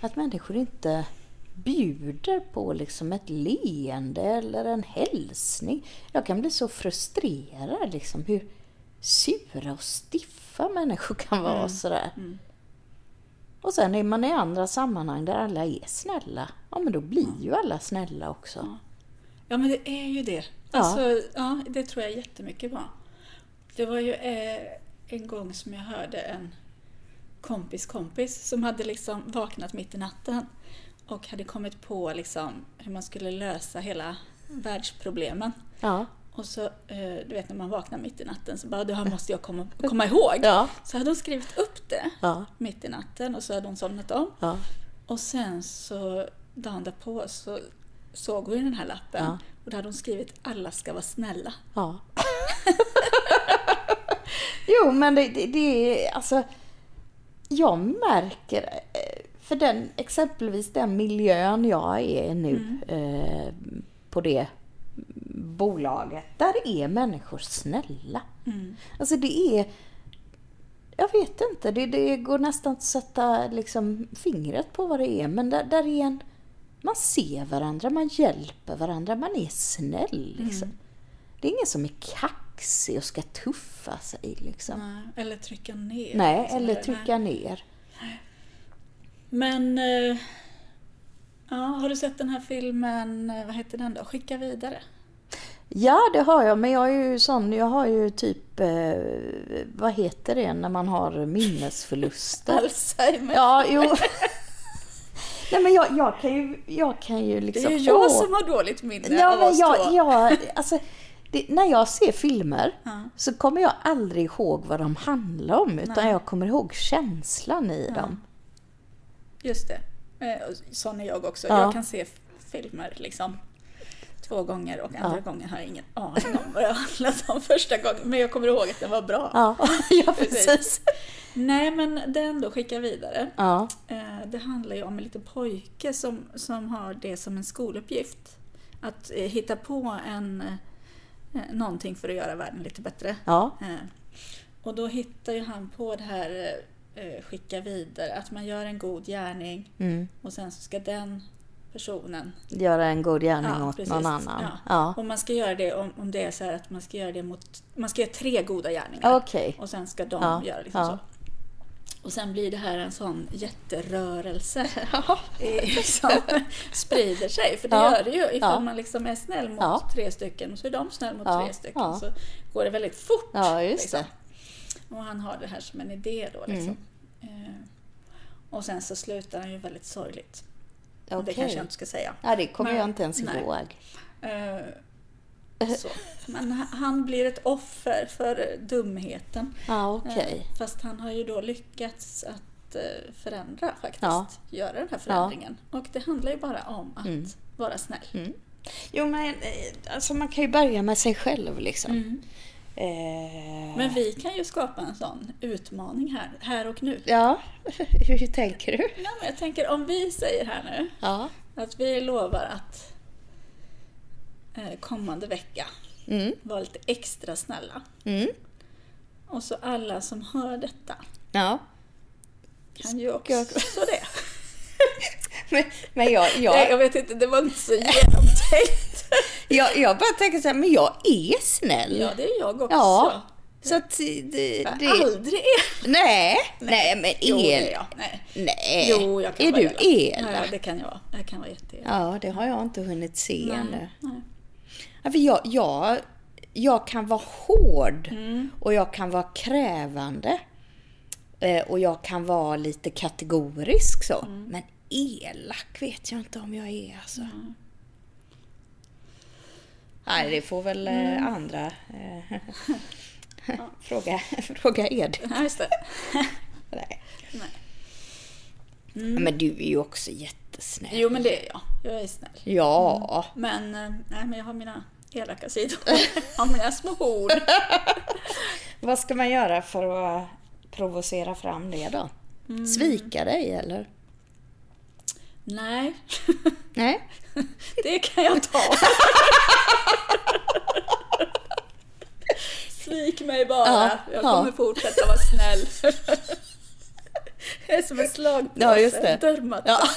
att människor inte bjuder på liksom ett leende eller en hälsning. Jag kan bli så frustrerad liksom hur sura och stiffa människor kan vara sådär. Och sen är man i andra sammanhang där alla är snälla, ja men då blir ju alla snälla också. Ja, men det är ju det. Ja. Alltså, ja, det tror jag jättemycket på. Det var ju eh, en gång som jag hörde en kompis kompis som hade liksom vaknat mitt i natten och hade kommit på liksom hur man skulle lösa hela världsproblemen. Ja. Och så, eh, du vet när man vaknar mitt i natten så bara, det här måste jag komma, komma ihåg. Ja. Så hade hon skrivit upp det Ja. mitt i natten och så hade hon somnat om. Ja. Och sen så dagen därpå så såg hon den här lappen och då hade hon skrivit alla ska vara snälla. Ja. jo, men det, det, det är alltså... Jag märker, eh, för den, exempelvis den miljön jag är nu eh, på det bolaget, där är människor snälla. Mm. Alltså det är... Jag vet inte, det, det går nästan att sätta liksom fingret på vad det är, men där, där är en... Man ser varandra, man hjälper varandra, man är snäll liksom. Det är ingen som är kaxig och ska tuffa sig liksom. Nej, eller trycka ner. Nej, liksom. eller Nej. trycka ner. Men, eh, ja, har du sett den här filmen, eh, vad heter den då? Skicka vidare. Ja, det har jag, men jag är ju sån, jag har ju typ, eh, vad heter det när man har minnesförluster? Alzheimer. Ja, jo. Nej men jag, jag kan ju, jag kan ju det liksom... är ju jag åh. som har dåligt minne Ja, men jag, jag, alltså, det, när jag ser filmer Ja. så kommer jag aldrig ihåg vad de handlar om, utan Nej. jag kommer ihåg känslan i dem. Just det. Eh, Sån är jag också. Ja. Jag kan se filmer liksom två gånger och andra gången har jag ingen aning om vad det handlat om första gången. Men jag kommer ihåg att den var bra. Ja, ja Precis. Nej, men den då, skicka vidare. Ja, Eh, Det handlar ju om en liten pojke som, som har det som en skoluppgift. Att eh, hitta på en, någonting för att göra världen lite bättre. ja, Eh, Och då hittar ju han på det här eh, skicka vidare, att man gör en god gärning mm. och sen så ska den personen göra en god gärning Ja, åt precis. någon annan. Ja. Ja. Och man ska göra det om, om det är så här att man ska göra det mot, man ska göra tre goda gärningar. Okej. Och sen ska de Ja, göra liksom så. Och sen blir det här en sån jätterörelse. Liksom sprider sig. För det Ja, gör det ju ifall ja. man liksom är snäll mot Ja. tre stycken och så är de snäll mot tre stycken. Så går det väldigt fort. Liksom. Och han har det här som en idé då. Liksom. Mm. Eh, och sen så slutar han ju väldigt sorgligt. Och det kanske jag inte ska säga. Ja, det kommer Men- jag inte ens ihåg. Så. Men han- blir ett offer för dumheten. Ja, okej. Eh, Fast han har ju då lyckats att eh, förändra faktiskt. Ja. Göra den här förändringen. Och det handlar ju bara om att Mm. vara snäll. Jo, men eh, alltså man kan ju börja med sig själv liksom. Mm. Eh, Men vi kan ju skapa en sån utmaning här, här och nu. Ja, hur tänker du? Ja, men jag tänker om vi säger här nu Ja. att vi lovar att kommande vecka Mm. vara lite extra snälla. Mm. Och så alla som hör detta Ja. kan ju också Jag- det. Men, men jag, Nej, jag, jag vet inte, det var inte så genomtänkt. jag, jag bara tänker så här, men jag är snäll. Ja, det är jag också. Ja. Så att det... Jag det aldrig är. nej, nej, men Jo, det är el... jag. Nej. Nej. Jo, jag kan är vara du elak. Ja, det kan jag. Jag kan vara jätteelak. Ja, det har jag inte hunnit se ännu. Nej, nej. Ja, för jag, jag, jag kan vara hård Mm. och jag kan vara krävande. Eh, och jag kan vara lite kategorisk så. Mm. Men elak vet jag inte om jag är alltså. Nej, det får väl eh, Mm. andra eh, fråga, fråga Ed. Ja, just det. Nej. Nej. Men du är ju också jättesnäll. Jo, men det är jag. Jag är snäll. Ja. Men, eh, nej, men jag har mina elaka sidor. Har mina små horn. Vad ska man göra för att provocera fram det då? Mm. Svika dig eller? Nej, Nej. det kan jag ta. Svik mig bara. Ja, jag ja. kommer fortsätta vara snäll. Jag är som en slagpåse. Ja, just det. Dörrmatta. Ja.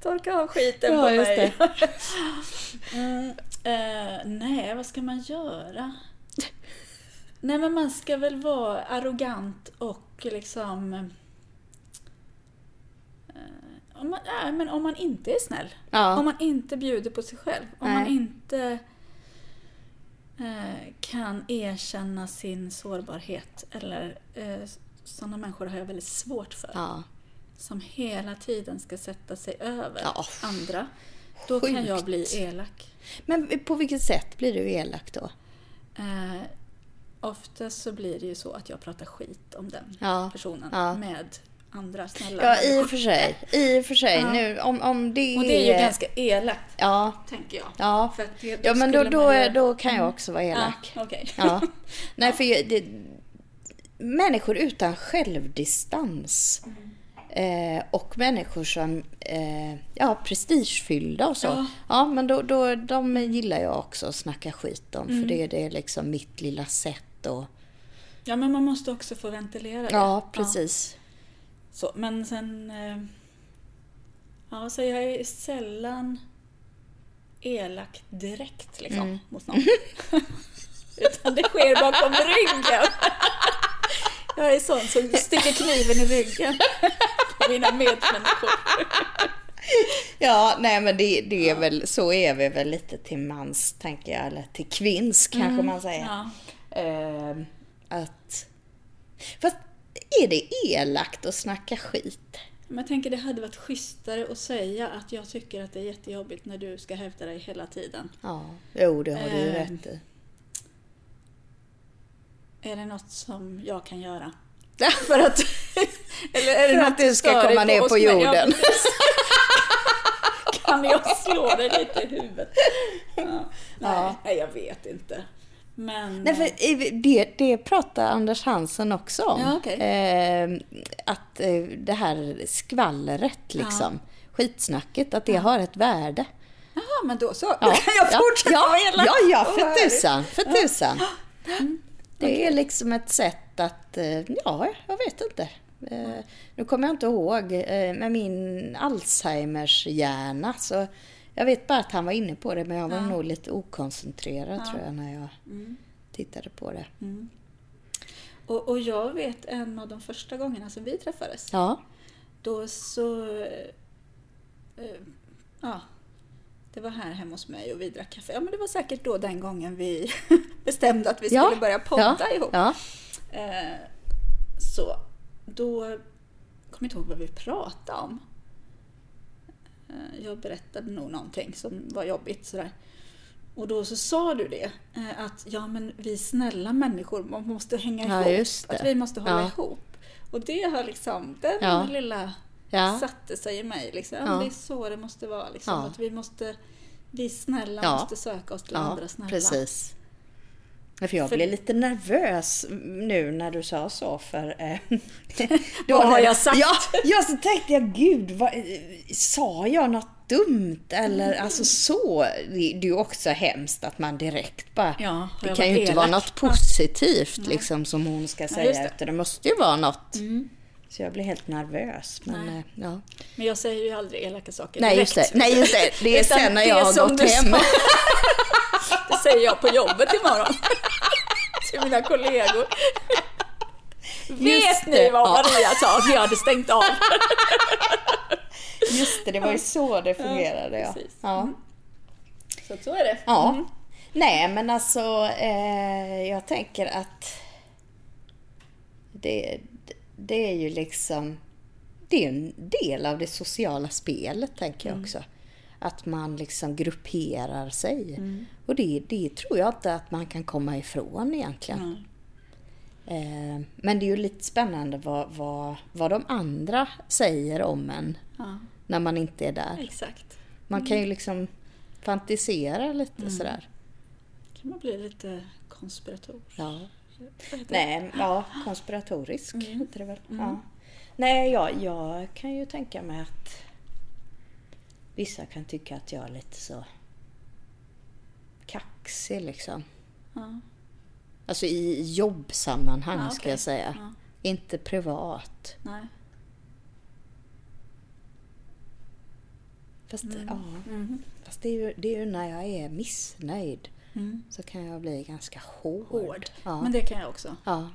Torka av skiten Ja, på mig. Mm, eh, nej, vad ska man göra? Nej, men man ska väl vara arrogant och liksom... eh, om man, nej, men om man inte är snäll. Ja. Om man inte bjuder på sig själv. Om man Nej. inte eh, kan erkänna sin sårbarhet. Eller sådana människor har jag väldigt svårt för. Ja. Som hela tiden ska sätta sig över Ja. andra. Då kan jag Sjukt. bli elak. Men på vilket sätt blir du elak då? Eh, oftast så blir det ju så att jag pratar skit om den Ja, personen ja. med andra snälla Ja, i och för sig. I och för sig. Ja. Nu, om, om det Och det är ju ganska elakt, Ja, tänker jag. ja. För det, ja men då, då, man då kan jag också vara elak. Ja, okej. Ja. Nej, för jag- det, människor utan självdistans eh, och människor som eh, ja, prestigefyllda och så. Ja, Ja. men då, då, de gillar jag också att snacka skit om. Mm. För det, det är liksom mitt lilla sätt och... Ja, men man måste också få ventilera det. Ja, precis. Så, men sen... eh, Ja, så jag är sällan elak direkt liksom, Mm. mot någon. Utan det sker bakom ryggen. Jag är sån som sticker kniven i ryggen mina medmänniskor. Ja, nej men det, det är väl, så är vi väl lite till mans, tänker jag. Eller till kvinns kanske man säger. Ja. Ehm, att... Fast är det elakt att snacka skit? Men jag tänker det hade varit schysstare att säga att jag tycker att det är jättejobbigt när du ska hävda dig hela tiden. Ja, jo det har du Ehm. rätt i. Är det något som jag kan göra? För att... Eller är det För att du ska komma ner på? Ja, jorden. kan jag slå dig lite i huvudet? Ja. Nej, Ja. jag vet inte. Men... Nej, för i- det, det pratar Anders Hansen också om. Ja, okej. Ehm, att eh, det här skvallret liksom, skitsnacket, att det har ett värde. Jaha, men då så. Ja, Då kan jag ja, fortsätta ja, vara elak. Ja, ja, för tusan. För tusan. Det är liksom ett sätt att, eh, ja, jag vet inte. Eh, Nu kommer jag inte ihåg, eh, med min Alzheimers hjärna så jag vet bara att han var inne på det men jag var nog lite okoncentrerad tror jag när jag tittade på det. Och, och jag vet en av de första gångerna som vi träffades. Ja, Då så... eh, ja, det var här hemma hos mig och vi drack kaffe. Ja, men det var säkert då den gången vi bestämde att vi skulle ja, börja podda ja, ihop. Eh, så då kommer jag inte ihåg vad vi pratade om. Eh, jag berättade nog någonting som var jobbigt sådär. Och då så sa du det, eh, att ja men vi snälla människor, man måste hänga Ja, ihop. Att vi måste hålla Ja. ihop. Och det har liksom, den Ja. lilla Ja. satte sig i mig. Liksom. Ja. Det är så det måste vara. Liksom. Att vi måste, vi snälla måste söka oss till andra snälla. precis. Ja, För jag För- blev lite nervös nu när du sa så för... Eh, Vad har jag sagt? Ja, ja, så tänkte jag gud, vad, sa jag något dumt eller Mm. alltså så? Det, det är ju också hemskt att man direkt bara... Ja, det kan ju inte vara elak? något positivt liksom som hon ska säga det. utan det måste ju vara något. Mm. Så jag blev helt nervös. Men, Nej. eh, ja. Men jag säger ju aldrig elaka saker Nej, just direkt. det. Nej, just det. Det är Utan sen när jag har gått hem. Det säger jag på jobbet imorgon. Till mina kollegor. Vet ni det. vad Ja. Maria sa jag hade stängt av? Just det, det var ju så det fungerade. Ja. precis. Ja. Mm. Så så är det. Ja. Mm. Nej, men alltså eh, jag tänker att det, det är ju liksom det är en del av det sociala spelet, tänker jag också. Att man liksom grupperar sig. Och det, det tror jag inte att man kan komma ifrån egentligen. Mm. Eh, men det är ju lite spännande vad, vad, vad de andra säger om en Ja, när man inte är där. exakt. Man kan ju liksom fantisera lite sådär. kan man bli lite konspirator. Ja. Nej, ja, konspiratorisk Mm. heter det väl. Ja. Nej, jag, jag kan ju tänka mig att vissa kan tycka att jag är lite så kaxig liksom. Ja. Alltså i jobbsammanhang Ja, ska okej. jag säga. Ja. Inte privat. Nej. Fast, ja, Mhm. fast det, är ju, det är ju när jag är missnöjd Mm. så kan jag bli ganska hård. Hård. Ja. Men det kan jag också. ja.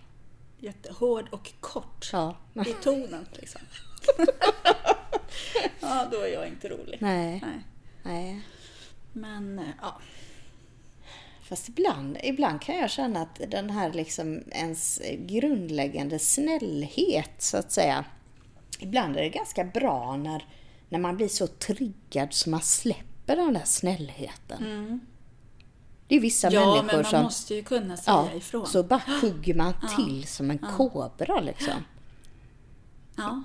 Jättehård och kort ja. i tonen. Liksom. ja, då är jag inte rolig. Nej. Nej. Nej. Men eh, ja, Fast ibland, ibland kan jag känna att den här liksom ens grundläggande snällhet så att säga. Ibland är det ganska bra när, när man blir så triggad så man släpper den där snällheten. Det är vissa Ja, människor men man som... måste ju kunna säga ja, ifrån. så bara hugger man till som en kobra liksom. ja.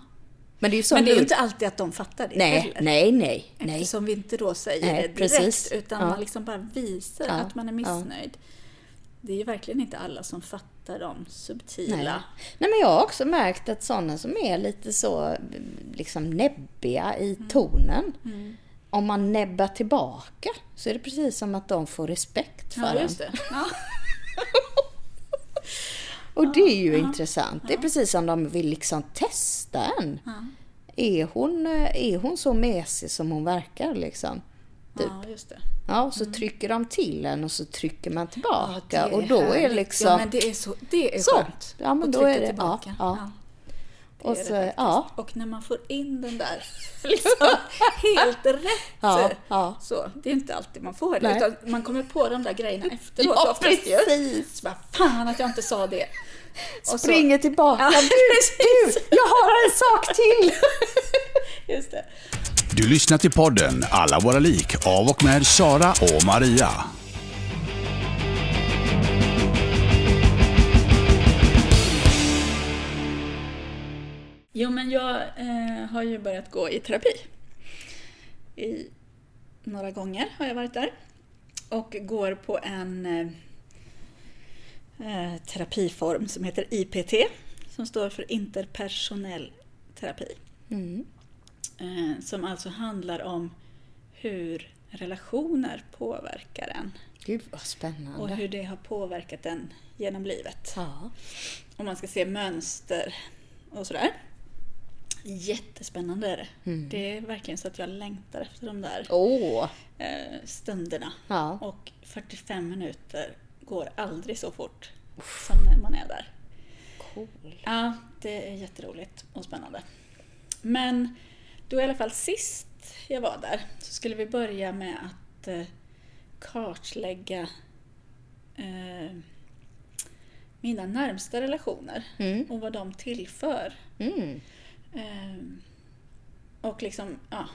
Men det är ju Men det är ju inte alltid att de fattar det Nej, heller. nej, nej, nej. Eftersom vi inte då säger Nej, det direkt, precis. utan Ja. man liksom bara visar Ja, att man är ja. missnöjd. Det är ju verkligen inte alla som fattar de subtila. Nej. Nej, men jag har också märkt att sådana som är lite så liksom näbbiga i Mm. tonen. Om man näbbar tillbaka så är det precis som att de får respekt för Ja, en. Ja. Och det är ju intressant. Det är precis som de vill liksom testa en. Är, hon, eh, är hon så mesig som hon verkar liksom? Typ. ja, just det. Ja, och så trycker de till en och så trycker man Ja, tillbaka. och då är härligt. liksom... Ja, men det är, så, det är Så. skönt. Ja, men då är det- tillbaka. ja, ja. Och så- ja. Och när man får in den där liksom helt rätt. Ja, ja. Så, det är inte alltid man får det. Utan man kommer på de där grejerna efteråt. Ja, precis. Så bara, fan att jag inte sa det. Och så- Springer tillbaka. Ja, du, du, precis. jag har en sak till! Just det. Du lyssnar till podden Alla våra lik av och med Sara och Maria. Jo, men jag eh, har ju börjat gå i terapi. I några gånger har jag varit där. Och går på en eh, eh, terapiform som heter IPT. Som står för interpersonell terapi. Mm. Eh, som alltså handlar om hur relationer påverkar en. Gud vad Och spännande. hur det har påverkat en genom livet. Ja. Om man ska se mönster och sådär. Jättespännande är det. Mm. Det är verkligen så att jag längtar efter de där eh, stunderna. Ja. Och 45 minuter går aldrig så fort som när man är där. Cool. Ja, det är jätteroligt och spännande. Men då i alla fall sist jag var där så skulle vi börja med att eh, kartlägga eh, mina närmsta relationer Mm. och vad de tillför. Mm. Eh, och liksom, ja,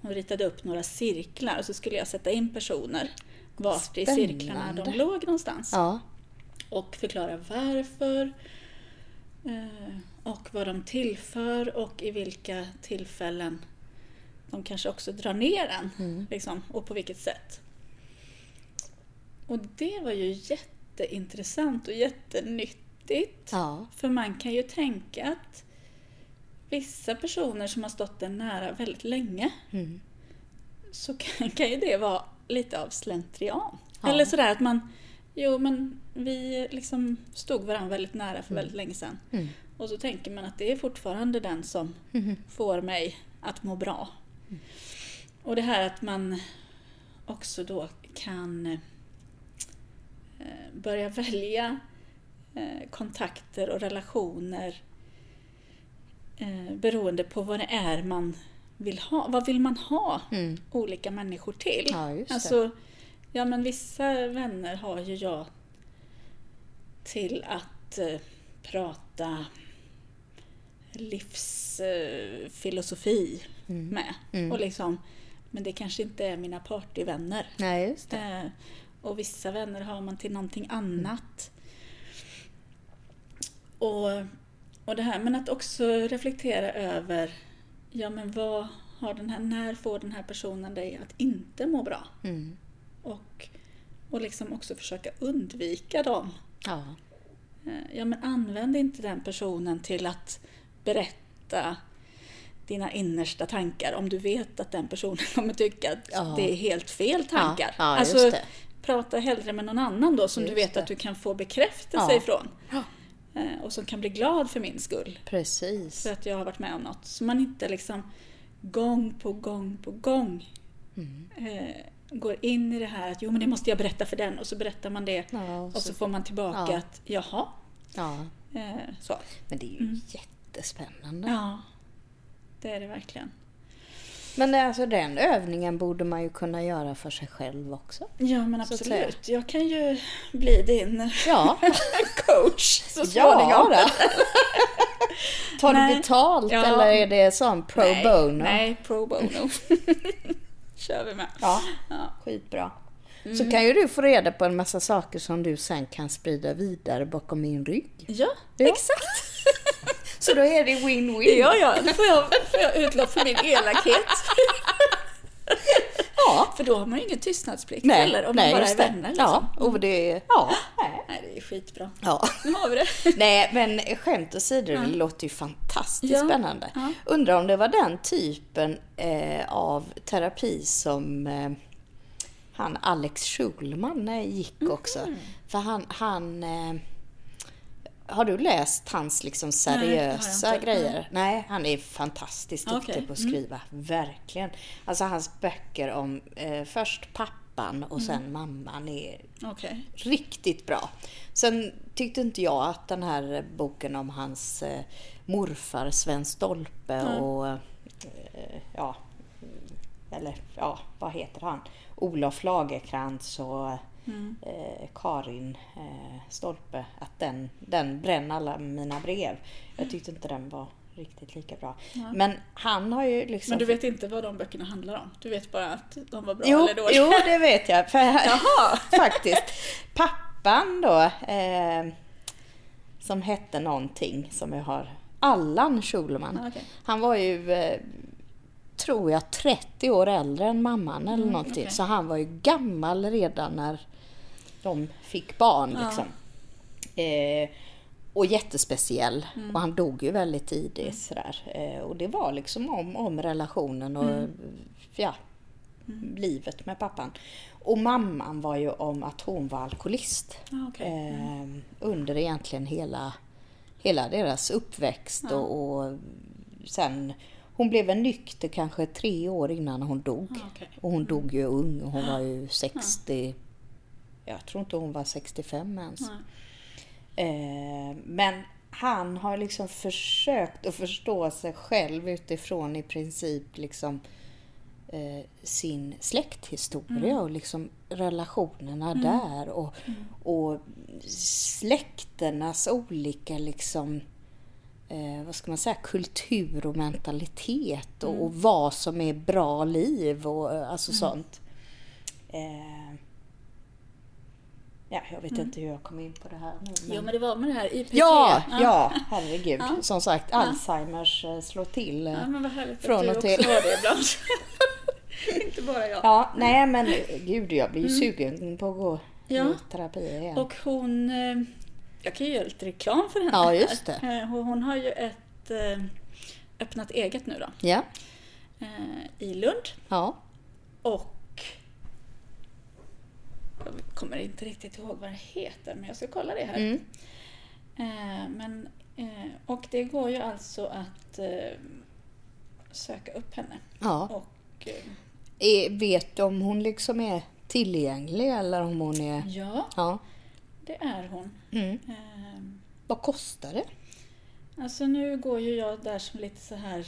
hon ritade upp några cirklar och så skulle jag sätta in personer vart i cirklarna de låg någonstans Ja. och förklara varför eh, och vad de tillför och i vilka tillfällen de kanske också drar ner en Mm. liksom, och på vilket sätt. Och det var ju jätteintressant och jättenyttigt. Ja. För man kan ju tänka att vissa personer som har stått en nära väldigt länge Mm. så kan, kan ju det vara lite av slentrian. Ja. Eller sådär att man, jo men vi liksom stod varandra väldigt nära för väldigt länge sedan. Mm. Och så tänker man att det är fortfarande den som Mhm. får mig att må bra. Och det här att man också då kan eh, börja välja eh, kontakter och relationer eh, beroende på vad det är man vill ha. Vad vill man ha Mm. olika människor till? Ja, just alltså, ja men vissa vänner har ju jag till att eh, prata livsfilosofi med. Mm. Och liksom, men det kanske inte är mina partyvänner. Nej, just. Eh, och vissa vänner har man till någonting annat. Och, och det här, men att också reflektera över, ja men vad har den här, när får den här personen dig att inte må bra? Mm. Och, och liksom också försöka undvika dem. Ja. Eh, Ja men använd inte den personen till att berätta dina innersta tankar om du vet att den personen kommer tycka att Ja. det är helt fel tankar. Ja, ja, alltså, prata hellre med någon annan då som du Just vet det. att du kan få bekräftelse ifrån. Eh, Och som kan bli glad för min skull. Precis. För att jag har varit med om något. Så man inte liksom gång på gång på gång Mm. eh, går in i det här att jo men det måste jag berätta för den och så berättar man det Ja, och så får man tillbaka Ja. att jaha. ja. Eh, så. Men det är ju jättespännande. Ja, det är det verkligen. Men alltså den övningen borde man ju kunna göra för sig själv också. Ja men absolut. Jag kan ju bli din Ja, coach så ja småningom. då. Tar du betalt Ja. eller är det sån pro nej, bono? Nej, pro bono. kör vi med. Ja, Ja. skitbra. Mm. Så kan ju du få reda på en massa saker som du sen kan sprida vidare bakom min rygg. Ja, Ja. exakt. Så då är det win-win. Ja, ja, då får jag, får jag utlopp för min elakhet. Ja. För då har man ju ingen tystnadsplikt heller om man bara är vänner. Liksom. Ja, och det är... Ja. Nej. Nej, det är skitbra. Ja. Nu har vi det. Nej, men skämt åsido, det låter ju fantastiskt Ja. spännande. Ja. Undrar om det var den typen eh, av terapi som eh, han Alex Schulman eh, gick Mm. också. För han, han eh, har du läst hans liksom Nej, seriösa inte. grejer? Nej, han är fantastiskt duktig Okej. på att Mm. skriva. Verkligen. Alltså hans böcker om eh, först pappan och sen Mm. mamman är Okej. riktigt bra. Sen tyckte inte jag att den här boken om hans eh, morfar Sven Stolpe Mm. och eh, ja, eller ja, vad heter han? Olof Lagerkrantz och Mm. eh, Karin eh, Stolpe, att den, den bränner alla mina brev. Jag tyckte inte den var riktigt lika bra. Men han har ju liksom... Men du vet inte vad de böckerna handlar om? Du vet bara att de var bra Jo, eller dåliga? jo, det vet jag. För Jaha. faktiskt. Pappan då, eh, som hette någonting som jag har, Allan Schulman. Ja, okej. Han var ju, eh, tror jag, 30 år äldre än mamman eller någonting. Mm, okej. Så han var ju gammal redan när de fick barn. Ja. Liksom. Eh, och jättespeciell. Mm. Och han dog ju väldigt tidigt. Sådär. Eh, och det var liksom om, om relationen och Mm. ja, livet med pappan. Och mamman var ju om att hon var alkoholist. Ja, okej. Eh, under egentligen hela, hela deras uppväxt. Ja. Och, och sen, hon blev väl nykter kanske tre år innan hon dog. Ja, okej. Och hon dog ju ung. Hon var ju 60, jag tror inte hon var 65 ens. Eh, men han har liksom försökt att förstå sig själv utifrån i princip liksom eh, sin släkthistoria och liksom relationerna där och, och släkternas olika liksom eh, vad ska man säga, kultur och mentalitet och, och vad som är bra liv och eh, alltså sånt. Eh, ja, jag vet inte hur jag kom in på det här nu. Jo, men det var med det här IPT. Ja, ja, herregud. Ja. Som sagt, Alzheimers eh, slår till. eh. Ja, men vad härligt Från att du och också till. har det ibland. Inte bara jag. Ja, nej men eh, gud, jag blir ju sugen på att gå Ja. i terapi igen. Och hon... Jag kan ju göra lite reklam för henne Ja, här. just det. Hon har ju ett öppnat eget nu då. Ja, I Lund. ja, Och... Jag kommer inte riktigt ihåg vad det heter, men jag ska kolla det här. mm. Eh, men, eh, och det går ju alltså att eh, söka upp henne. ja. Och eh, Är, vet du om hon liksom är tillgänglig eller om hon är... ja, Ja. det är hon. Mm. Eh, Vad kostar det? alltså nu går ju jag där som lite så här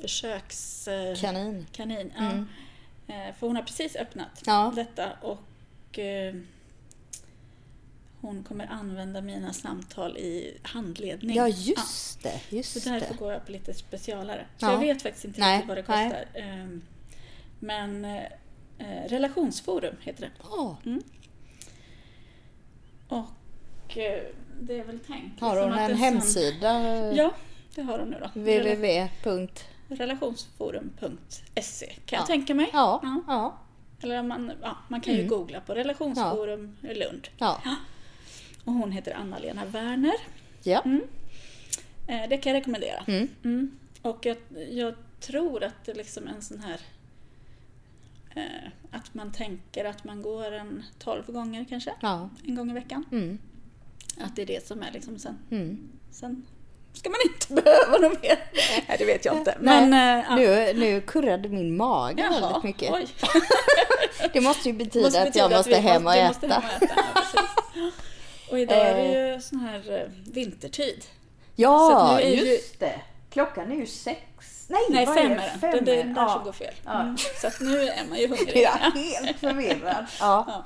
försöks... Eh, Kanin. kanin. Ja. Mm. Eh, för hon har precis öppnat Ja. detta och eh, hon kommer använda mina samtal i handledning. Ja, just det. Så Just därför det. går jag på lite specialare. Så Ja. jag vet faktiskt inte Nej, riktigt vad det nej. kostar. Ehm, Men eh, Relationsforum heter det. Ja. Och eh, det är väl tänkt. Har liksom hon en sån- hemsida? Ja, det har hon nu då. www. Relationsforum.se kan Ja. jag tänka mig. Ja, Ja. Ja, Eller man, ja, man kan ju Mm. googla på relationsforum Lund. ja. Och hon heter Anna-Lena Werner. Ja. Eh, det kan jag rekommendera. Mm. Mm. Och jag, jag tror att det liksom en sån här... Eh, att man tänker att man går en 12 gånger kanske, Ja. en gång i veckan. Mm. Att det är det som är liksom sen. Mm. Sen ska man inte behöva något mer. Nej, det vet jag inte. Nej, Men, eh, ja. Nu, nu kurrade min mage Jaha, väldigt mycket. Oj. Det måste ju betyda Måste att betyda jag måste vi hem och måste hem och äta. Ja, och idag är det ju sån här eh, vintertid. Så Ja, att är ju- just det. Klockan är ju sex Nej, Nej, vad fem är det? den. Det är den där Ja. som går fel. Ja. Mm. Så att nu är man ju hungrig. Är helt förvirrad. Ja. Ja,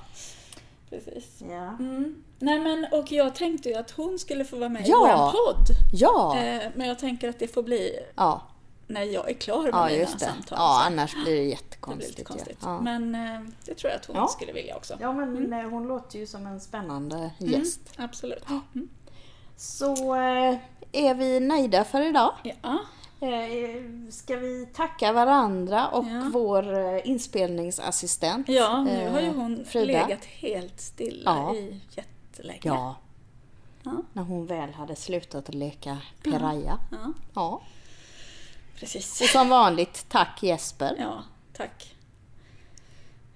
precis. Ja. Mm. Nej men, och jag tänkte ju att hon skulle få vara med i Ja. våran podd. Ja. Eh, men jag tänker att det får bli ja. när jag är klar med ja, mina just det. samtal. Ja, så annars blir det det blir jättekonstigt. lite ju. konstigt. Ja. Men eh, det tror jag att hon Ja. skulle vilja också. ja, men eh, hon låter ju som en spännande gäst. Mm, absolut. Mm. Så eh, är vi nöjda för idag. Ja. Ska vi tacka varandra och Ja. vår inspelningsassistent ja, nu har ju hon Frida. legat helt stilla Ja. i jättelänge. Ja. Ja. När hon väl hade slutat att leka piraya. Ja, Ja. precis. Och som vanligt, tack Jesper. Ja, tack.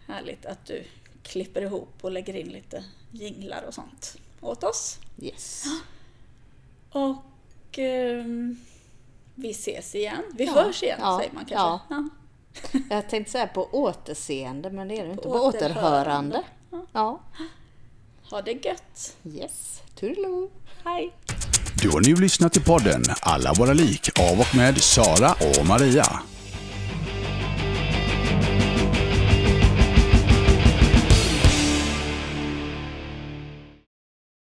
Härligt att du klipper ihop och lägger in lite jinglar och sånt åt oss. Yes. Och ehm, vi ses igen. Vi Ja. hörs igen Ja. säger man kanske. Ja. Jag tänkte säga på återseende, men det är det inte. På återhörande. återhörande. Ja. Ha det gött. Yes. Toodaloo. Hej! Du har nu lyssnat till podden Alla våra lik av och med Sara och Maria.